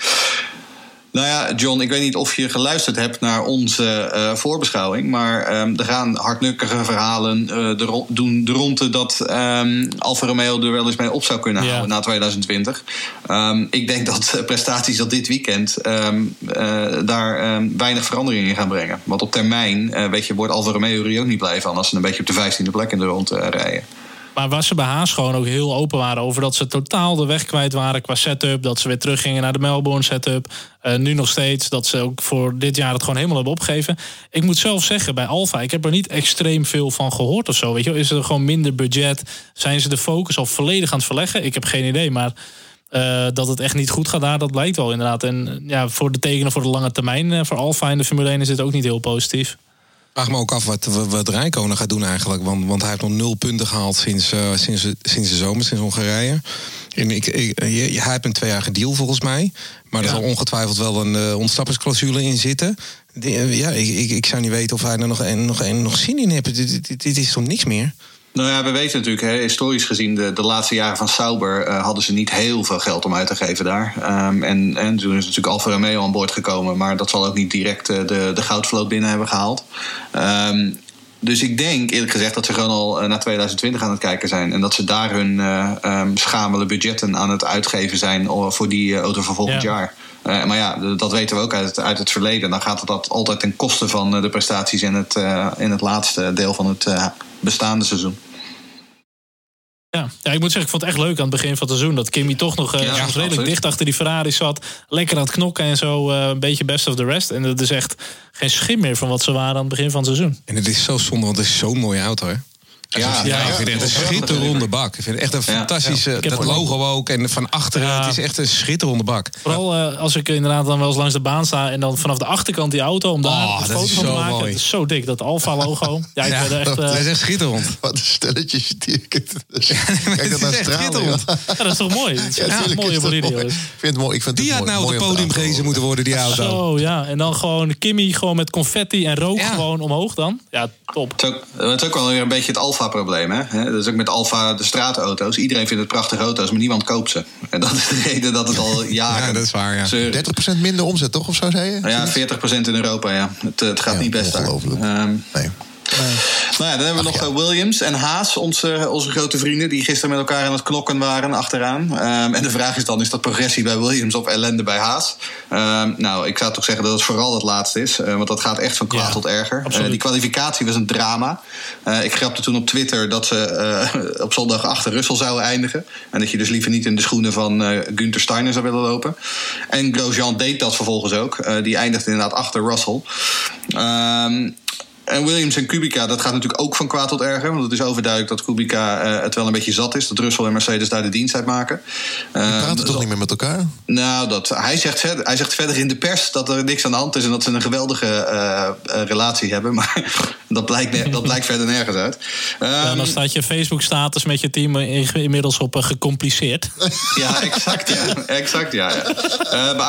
Nou ja, John, ik weet niet of je geluisterd hebt naar onze eh, voorbeschouwing. Maar ehm, er gaan hardnukkige verhalen eh, de doen de ronde dat ehm, Alfa Romeo er wel eens mee op zou kunnen Ja. houden na 2020. Ehm, ik denk dat prestaties dat dit weekend eh, daar weinig verandering in gaan brengen. Want op termijn, weet je, wordt Alfa Romeo er ook niet blij van als ze een beetje op de 15e plek in de rond eh, rijden. Maar waar ze bij Haas gewoon ook heel open waren over dat ze totaal de weg kwijt waren qua setup. Dat ze weer teruggingen naar de Melbourne setup. Eh, nu nog steeds dat ze ook voor dit jaar het gewoon helemaal hebben opgegeven. Ik moet zelf zeggen, bij Alfa, ik heb er niet extreem veel van gehoord of zo. Weet je, is er gewoon minder budget? Zijn ze de focus al volledig aan het verleggen? Ik heb geen idee, maar eh, dat het echt niet goed gaat daar, dat blijkt wel inderdaad. En ja, voor de tekenen voor de lange termijn eh, voor Alfa in de Formule 1 is dit ook niet heel positief. Vraag me ook af wat, wat, Rijkonen gaat doen eigenlijk. Want, want hij heeft nog nul punten gehaald sinds, eh, sinds, sinds de zomer, sinds Hongarije. En ik, ik, je- hij heeft een tweejarige deal volgens mij. Maar er zal ongetwijfeld wel een eh, ontsnappingsclausule in zitten. Die, eh, ja, ik, ik, ik zou niet weten of hij er nog, een, nog, een, nog zin in heeft. Dit, dit, dit is toch niks meer? Nou ja, we weten natuurlijk, hè, historisch gezien, de, de laatste jaren van Sauber eh, hadden ze niet heel veel geld om uit te geven daar. Ehm, en, en toen is natuurlijk Alfa Romeo aan boord gekomen, maar dat zal ook niet direct eh, de, de goudvloot binnen hebben gehaald. Ehm, dus ik denk eerlijk gezegd dat ze gewoon al eh, naar 2020 aan het kijken zijn. En dat ze daar hun eh ehm, schamele budgetten aan het uitgeven zijn voor die auto van volgend Ja. jaar. Maar ja, dat weten we ook uit het, uit het verleden. Dan gaat het dat altijd ten koste van de prestaties in het, in het laatste deel van het bestaande seizoen. Ja. ja, ik moet zeggen, ik vond het echt leuk aan het begin van het seizoen. Dat Kimmy toch nog eh, Ja, redelijk absoluut. dicht achter die Ferrari zat. Lekker aan het knokken en zo. eh, een beetje best of the rest. En dat is echt geen schim meer van wat ze waren aan het begin van het seizoen. En het is zo zonde, want het is zo'n mooie auto, hè? Ja, Ja, ik vind het echt een schitterende bak. Ik vind het echt een fantastische... Ja. Ik heb dat logo ook en van achteren. Ja. Het is echt een schitterende bak. Vooral eh, als ik inderdaad dan wel eens langs de baan sta... en dan vanaf de achterkant die auto om daar Oh, een foto van te maken. mooi. Het is zo dik, dat Alfa-logo. Ja, ik Ja, ben er echt... eh, dat is echt schitterend. Wat een stelletjes. Kijk dat naar stralen. dat is toch mooi? Het is Ja, echt een tuurlijk mooie is dat bolide. mooi. joh. Ik vind het mooi. Ik vind het Die had mooi- nou op het podium gehezen aanhoren. moeten worden, die auto. Zo, ja. En dan gewoon Kimmy gewoon met confetti en rook gewoon omhoog dan. Ja, top. Het is, ook, het is ook wel weer een beetje het Alfa-probleem. Hè? Hè, Dat is ook met Alfa de straatauto's. Iedereen vindt het prachtige auto's, maar niemand koopt ze. En dat is de reden dat het al jaren... Ja, dat is waar, ja. zeuren. 30% minder omzet, toch? Of zo zei je? Ja, 40% in Europa, ja. Het, het gaat Ja, niet best daar. ongelooflijk. Ehm, Nee. Nou ja, dan hebben we nog eh, Williams en Haas, onze, onze grote vrienden... die gisteren met elkaar aan het knokken waren achteraan. Ehm, en de vraag is dan, is dat progressie bij Williams of ellende bij Haas? Ehm, nou, ik zou toch zeggen dat het vooral het laatste is. eh, want dat gaat echt van kwaad Ja, tot erger. Eh, die kwalificatie was een drama. Ik grapte toen op Twitter dat ze op zondag achter Russell zouden eindigen. En dat je dus liever niet in de schoenen van Günther Steiner zou willen lopen. En Grosjean deed dat vervolgens ook. Die eindigde inderdaad achter Russell. Ehm, en Williams en Kubica, dat gaat natuurlijk ook van kwaad tot erger. Want het is overduidelijk dat Kubica eh, het wel een beetje zat is. Dat Russell en Mercedes daar de dienst uit maken. Die Ehm, praten dat- toch niet meer met elkaar? nou, dat, hij, zegt verder, hij zegt verder in de pers dat er niks aan de hand is en dat ze een geweldige eh, eh, relatie hebben. Maar dat blijkt, dat blijkt verder nergens uit. Ja, Ehm, en dan staat je Facebook-status met je team in- inmiddels op gecompliceerd. ja, exact ja. exact, ja, ja. Eh, maar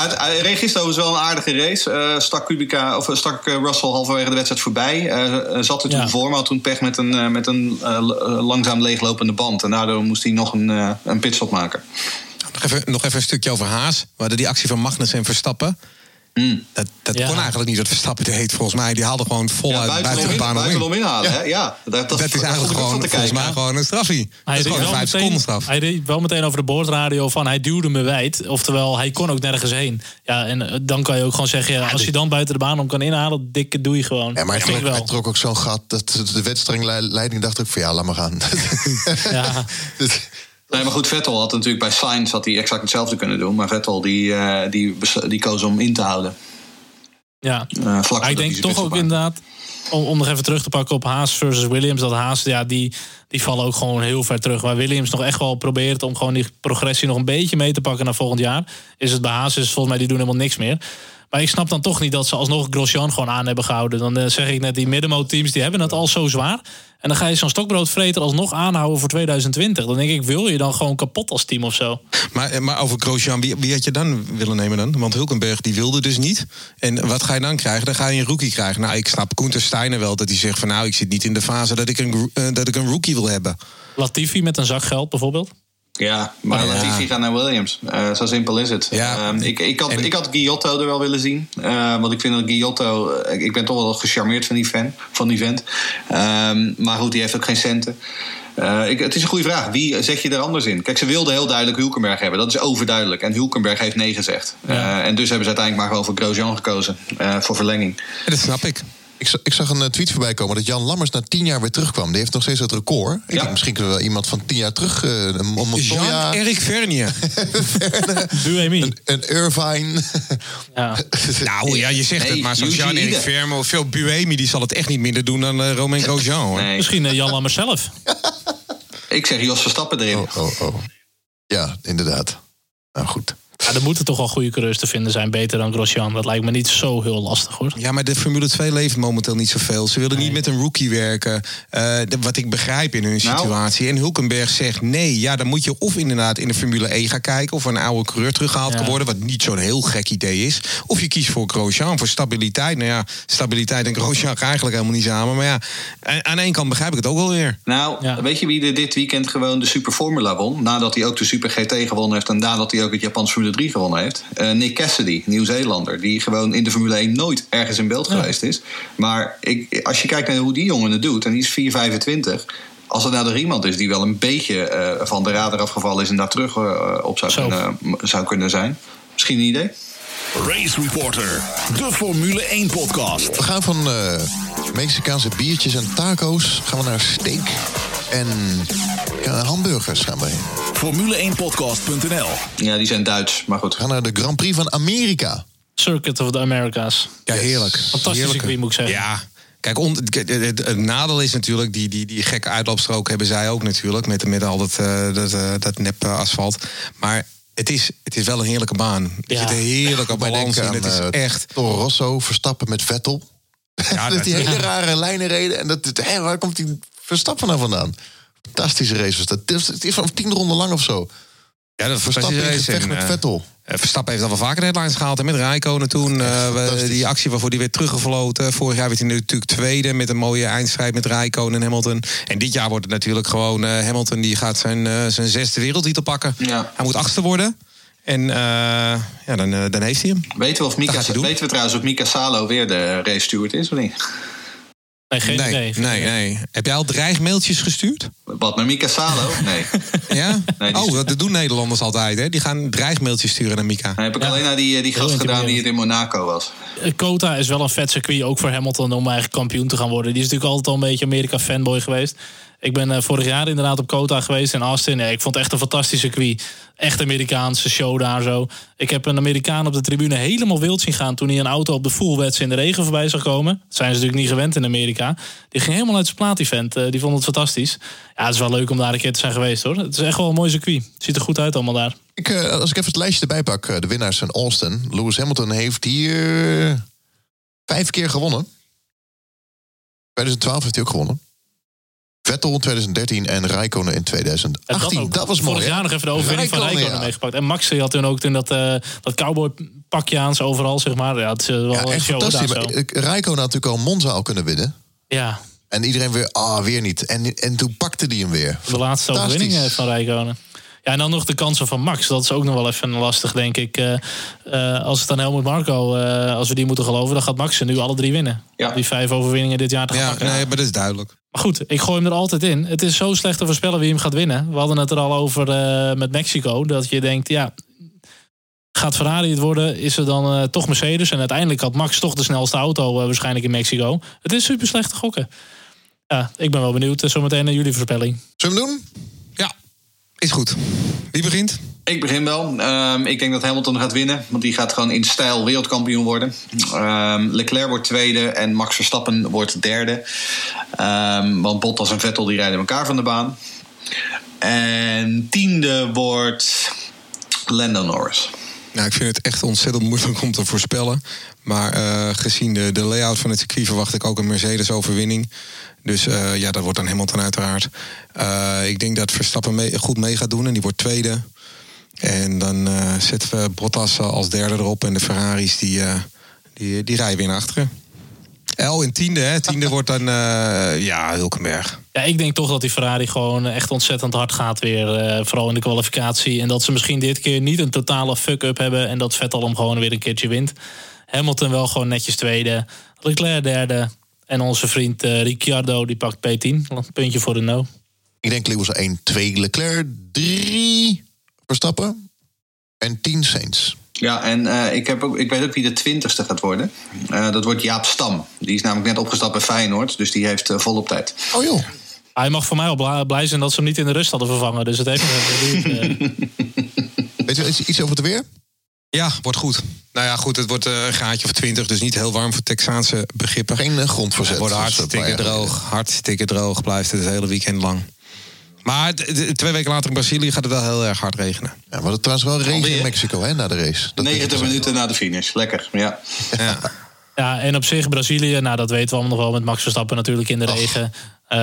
wel een aardige race. Eh, stak, Kubica, of, stak Russell halverwege de wedstrijd voorbij. Eh, zat er toen Ja. voor, maar had toen pech met een, eh, met een eh, langzaam leeglopende band. En daardoor moest hij nog een, een pitstop maken. Nog even, nog even een stukje over Haas. We hadden die actie van Magnus en Verstappen. Mm. Dat, dat Ja. kon eigenlijk niet dat Verstappen deed, volgens mij. Die haalde gewoon voluit Ja, buiten, de baan om in. inhalen, hè? Ja, dat, dat, Dat is eigenlijk gewoon, volgens mij gewoon een straffie. Dat Hij is reed, gewoon een wel vijf seconden meteen, straf. hij reed wel meteen over de boordradio van hij duwde me wijd. Oftewel, hij kon ook nergens heen. Ja, en eh, dan kan je ook gewoon zeggen, ja, als je dan buiten de baan om kan inhalen, dikke doe je gewoon. Ja, maar hij trok, hij trok ook zo'n gat dat de wedstrijdleiding dacht ook van ja, laat maar gaan. Ja. Nee, maar goed, Vettel had natuurlijk bij Sainz had hij exact hetzelfde kunnen doen. Maar Vettel die, eh, die, die koos om in te houden. Ja. Maar voordat ik denk toch ook inderdaad, om, om nog even terug te pakken op Haas versus Williams, dat Haas, ja, die, die vallen ook gewoon heel ver terug. Waar Williams nog echt wel probeert om gewoon die progressie nog een beetje mee te pakken naar volgend jaar, is het bij Haas, is volgens mij, die doen helemaal niks meer. Maar ik snap dan toch niet dat ze alsnog Grosjean gewoon aan hebben gehouden. Dan eh, zeg ik net, die middenmoot-teams, die hebben het al zo zwaar. En dan ga je zo'n stokbroodvreter alsnog aanhouden voor 2020. Dan denk ik, wil je dan gewoon kapot als team of zo? Maar, maar over Grosjean, wie, wie had je dan willen nemen dan? Want Hulkenberg die wilde dus niet. En wat ga je dan krijgen? Dan ga je een rookie krijgen. Nou, ik snap Koenter Steiner wel dat hij zegt van... nou, ik zit niet in de fase dat ik een, eh, dat ik een rookie wil hebben. Latifi met een zak geld bijvoorbeeld. Ja, maar Ja. Latifi gaat naar Williams. Eh, zo simpel is het. Ja. Ehm, ik, ik, had, En- ik had Giotto er wel willen zien. Eh, want ik vind dat Giotto... eh, ik ben toch wel gecharmeerd van die, fan, van die vent. Ehm, maar goed, die heeft ook geen centen. Ik, het is een goede vraag. Wie zet je er anders in? Kijk, ze wilden heel duidelijk Hulkenberg hebben. Dat is overduidelijk. En Hulkenberg heeft nee gezegd. Ja. En dus hebben ze uiteindelijk maar gewoon voor Grosjean gekozen. voor verlenging. En dat snap ik. Ik, ik zag een eh, tweet voorbij komen dat Jan Lammers na tien jaar weer terugkwam. Die heeft nog steeds het record. Ik Ja. denk, misschien kunnen we wel iemand van tien jaar terug... eh, een Montoya, Jean-Eric Vernier. Buemi. een, een Irvine. Ja. nou ja, je zegt Nee, het, maar zo'n Ide. Vernier of veel Buemi... die zal het echt niet minder doen dan eh, Romain Grosjean, hoor. Nee. Misschien Jan Lammers zelf. Ik zeg Jos Verstappen erin. Oh, oh, oh. Ja, inderdaad. Nou goed. Ja, er moeten toch wel goede coureurs te vinden zijn, beter dan Grosjean. Dat lijkt me niet zo heel lastig hoor. Ja, maar de Formule 2 leeft momenteel niet zoveel. Ze willen niet met een rookie werken. Eh, de- wat ik begrijp in hun Nou. situatie. En Hulkenberg zegt nee. Ja, dan moet je of inderdaad in de Formule E gaan kijken... of een oude coureur teruggehaald Ja. kan worden... wat niet zo'n heel gek idee is. Of je kiest voor Grosjean, voor stabiliteit. Nou ja, stabiliteit en Grosjean gaan eigenlijk helemaal niet samen. Maar ja, aan- één kant begrijp ik het ook wel weer. Nou, Ja. weet je wie er dit weekend gewoon de Super Formula won? Nadat hij ook de Super GT gewonnen heeft en nadat hij ook het Japans Formule 3 gewonnen heeft. Eh, Nick Cassidy, Nieuw-Zeelander, die gewoon in de Formule 1 nooit ergens in beeld geweest is. Maar ik, als je kijkt naar hoe die jongen het doet, en die is 4,25. Als er nou er iemand is die wel een beetje eh, van de radar afgevallen is en daar terug eh, op zou Zo. kunnen, zou kunnen zijn. Misschien een idee? Race Reporter, de Formule 1 podcast. We gaan van eh, Mexicaanse biertjes en taco's gaan we naar steak en ja, hamburgers gaan we heen. Formule1podcast.nl Ja, die zijn Duits, maar goed. We gaan naar de Grand Prix van Amerika. Circuit of the Americas. Ja, heerlijk. Fantastische Heerlijke. circuit, moet ik zeggen. Ja. Kijk, on- het, nadeel is natuurlijk, die, die, die gekke uitloopstrook hebben zij ook natuurlijk. Met, met al dat, eh, dat, eh, dat nep eh, asfalt. Maar het is, het is wel een heerlijke baan. Er Ja. zit een heerlijke Wij balans in. denken Het is aan, eh, echt... Toro Rosso, Verstappen met Vettel. Ja, dat die hele rare lijnen reden. En dat, hé, waar komt die Verstappen nou vandaan? Fantastische race was dat. Het is- Het is van tien ronden lang of zo. Ja, dat Verstappen in fantastische race. gevecht En, met eh, Vettel. Verstappen heeft al wel vaker headlines gehaald. En met Rijkonen toen. eh, die actie waarvoor hij werd teruggefloten. Vorig jaar werd hij natuurlijk tweede. Met een mooie eindstrijd met Rijkonen en Hamilton. En dit jaar wordt het natuurlijk gewoon... eh, Hamilton die gaat zijn, eh, zijn zesde wereldtitel pakken. Ja. Hij moet achtste worden. En eh, ja, dan, eh, dan heeft hij hem. Weten we, of Mika, weten we trouwens of Mika Salo weer de race steward is of niet? Nee, geen nee, idee. nee, nee. Heb jij al dreigmailtjes gestuurd? Wat, naar Mika Salo? Nee. Ja? Nee, oh, dat doen Nederlanders altijd. Hè? Die gaan dreigmailtjes sturen naar Mika. Dan heb ik alleen naar die, eh, die gast gedaan die het in Monaco was. Eh, Kota is wel een vet circuit, ook voor Hamilton, om eigenlijk kampioen te gaan worden. Die is natuurlijk altijd al een beetje Amerika-fanboy geweest. Ik ben eh, vorig jaar inderdaad op Kota geweest in Austin. Ik vond het echt een fantastisch circuit. Echt Amerikaanse show daar zo. Ik heb een Amerikaan op de tribune helemaal wild zien gaan... toen hij een auto op de fullwets in de regen voorbij zag komen. Dat zijn ze natuurlijk niet gewend in Amerika. Die ging helemaal uit zijn plaat, die vent. Eh, die vond het fantastisch. Ja, het is wel leuk om daar een keer te zijn geweest, hoor. Het is echt wel een mooi circuit. Het ziet er goed uit allemaal daar. Ik, eh, als ik even het lijstje erbij pak, de winnaars zijn Austin. Lewis Hamilton heeft hier vijf keer gewonnen. 2012 heeft hij ook gewonnen. Vettel in 2013 en Rijkonen in 2018. ook. dat, was mooi. Vorig jaar nog even de overwinning van Räikkönen, Rijkonen ja. meegepakt. En Max die had toen ook toen dat, eh dat cowboy pakje aan, zo overal, zeg maar. Ja, het is eh, wel Ja, een echt show fantastisch. daar zo. eh, Rijkonen had natuurlijk al Monza al kunnen winnen. Ja, En iedereen weer, ah, weer niet. En, en toen pakte hij hem weer. de laatste overwinning van Rijkonen. Ja, en dan nog de kansen van Max. Dat is ook nog wel even lastig, denk ik. Eh, eh, als het aan Helmut Marco, eh, als we die moeten geloven... dan gaat Max nu alle drie winnen. Ja. Die vijf overwinningen dit jaar te gaan Ja, pakken. nee, maar dat is duidelijk. Goed, ik gooi hem er altijd in. Het is zo slecht te voorspellen wie hem gaat winnen. We hadden het er al over eh, met Mexico. Dat je denkt, ja, gaat Ferrari het worden? Is er dan eh, toch Mercedes? En uiteindelijk had Max toch de snelste auto eh, waarschijnlijk in Mexico. Het is super slecht te gokken. Ik ben wel benieuwd. Zometeen naar jullie voorspelling. Zullen we hem doen? Is goed. Wie begint? Ik begin wel. Ehm, ik denk dat Hamilton gaat winnen. Want die gaat gewoon in stijl wereldkampioen worden. Ehm, Leclerc wordt tweede en Max Verstappen wordt derde. Ehm, want Bottas en Vettel die rijden elkaar van de baan. En tiende wordt Lando Norris. Nou, ik vind het echt ontzettend moeilijk om te voorspellen. Maar eh, gezien de, de layout van het circuit verwacht ik ook een Mercedes-overwinning. Dus eh, ja, dat wordt dan Hamilton uiteraard. Eh, ik denk dat Verstappen goed mee gaat doen en die wordt tweede. En dan zetten we Bottas als derde erop. En de Ferraris die, die, die rijden weer naar achteren. El in tiende, hè? Tiende wordt dan ja, Hulkenberg. Ja, ik denk toch dat die Ferrari gewoon echt ontzettend hard gaat weer. Vooral in de kwalificatie. En dat ze misschien dit keer niet een totale fuck-up hebben. En dat Vettel hem gewoon weer een keertje wint. Hamilton wel gewoon netjes tweede. Leclerc derde. En onze vriend uh, Ricciardo die pakt P10. Puntje voor de no. Ik denk Lewis 1, 2 Leclerc, 3 Verstappen en 10 Saints. Ja, en uh, ik, heb ook, ik weet ook wie de twintigste gaat worden. Uh, dat wordt Jaap Stam. Die is namelijk net opgestapt bij Feyenoord. Dus die heeft uh, volop tijd. Oh joh. Hij mag voor mij al blij zijn dat ze hem niet in de rust hadden vervangen. Dus het heeft. Weet je iets over het weer? Ja, wordt goed. Nou ja, goed, het wordt een gaatje of 20, dus niet heel warm voor Texaanse begrippen. Geen grondverzet. Het wordt hartstikke droog, hartstikke droog blijft het het hele weekend lang. Maar twee weken later in Brazilië gaat het wel heel erg hard regenen. Ja, maar het trouwens wel regen in Mexico hè, na de race. Dat 90 minuten na de finish. Lekker, ja. ja. Ja, en op zich Brazilië, nou dat weten we allemaal nog wel met Max Verstappen natuurlijk in de regen. Uh,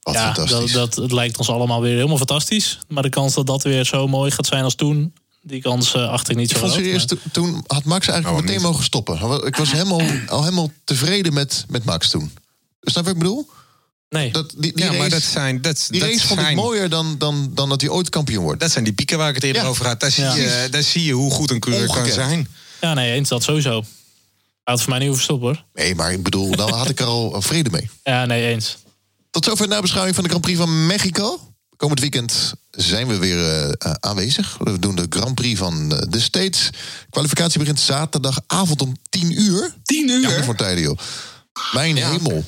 ja, dat, dat, het lijkt ons allemaal weer helemaal fantastisch. Maar de kans dat dat weer zo mooi gaat zijn als toen, die kans uh, achter ik niet zo serieus, toen had Max eigenlijk oh, meteen mogen stoppen. Ik was helemaal, al helemaal tevreden met, met Max toen. Snap je wat ik bedoel? Nee. Dat, die, die ja, race, maar dat zijn. Dat, die dat race vond zijn, ik mooier dan, dan, dan dat hij ooit kampioen wordt. Dat zijn die pieken waar ik het eerder ja. over had. Daar, ja. zie je, daar zie je hoe goed een coureur kan zijn. Ja, nee, eens dat sowieso. Hij had voor mij niet hoeven stoppen hoor. Nee, maar ik bedoel, dan had ik er al vrede mee. Ja, nee, eens. Tot zover de beschouwing van de Grand Prix van Mexico. Komend weekend zijn we weer uh, aanwezig. We doen de Grand Prix van uh, de States. Kwalificatie begint zaterdagavond om 10 uur. 10 uur? Ja, voor tijden, joh. Mijn ja. hemel.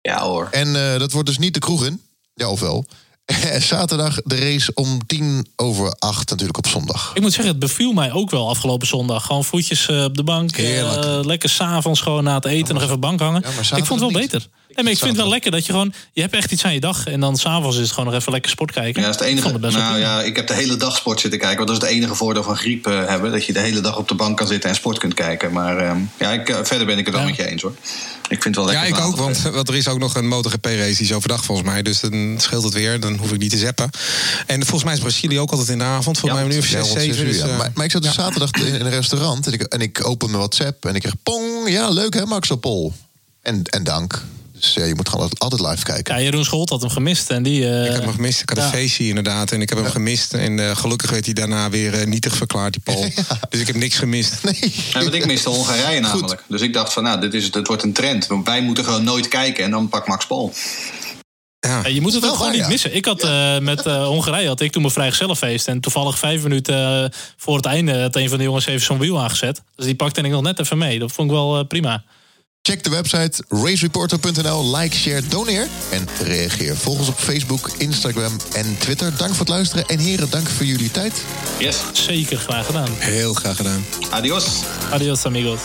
Ja hoor. En dat wordt dus niet de kroeg in. Ja, ofwel. Zaterdag de race om tien over acht natuurlijk op zondag. Ik moet zeggen, het beviel mij ook wel afgelopen zondag. Gewoon voetjes op de bank. Uh, lekker s'avonds gewoon na het eten nog even bank hangen. Ja, ik vond het wel niet. beter. Nee, maar ik vind het wel lekker dat je gewoon... Je hebt echt iets aan je dag. En dan s'avonds is het gewoon nog even lekker sport kijken. Ja, dat is het enige. Het nou ja, ik heb de hele dag sport zitten kijken. Want dat is het enige voordeel van griep uh, hebben. Dat je de hele dag op de bank kan zitten en sport kunt kijken. Maar uh, ja, ik, uh, verder ben ik het wel ja. met je eens hoor. Ik vind het wel lekker. Ja, ik ook. Want, want, er is ook nog een MotoGP-race die is overdag volgens mij. Dus dan scheelt het weer. Dan hoef ik niet te zappen. En volgens mij is Brazilië ook altijd in de avond. Volgens ja, mij nu of 6, 7. Dus, maar, maar, ik zat dus zaterdag in een restaurant. En ik, en ik open mijn WhatsApp. En ik krijg pong. Ja, leuk hè, Max Pol. En, en dank. Dus ja, je moet gewoon altijd live kijken. Ja, Jeroen Scholt had hem gemist. En die, uh, ik heb hem gemist. Ik had ja. een feestje inderdaad. En ik heb hem gemist. En uh, gelukkig werd hij daarna weer uh, nietig verklaard, die Paul. Ja. Dus ik heb niks gemist. Nee. Ja, want ik miste Hongarije namelijk. Goed. Dus ik dacht van, nou, dit, is, dit wordt een trend. Want wij moeten gewoon nooit kijken. En dan pak Max Paul. Ja. je moet het ook gewoon niet missen. Ik had uh, met uh, Hongarije had ik toen mijn vrijgezellenfeest. En toevallig vijf minuten uh, voor het einde had een van de jongens even zo'n wiel aangezet. Dus die pakte ik nog net even mee. Dat vond ik wel prima. Check de website racereporter.nl. Like, share, doneer en reageer. Volg ons op Facebook, Instagram en Twitter. Dank voor het luisteren. En heren, dank voor jullie tijd. Yes. Zeker graag gedaan. Heel graag gedaan. Adios. Adios, amigos.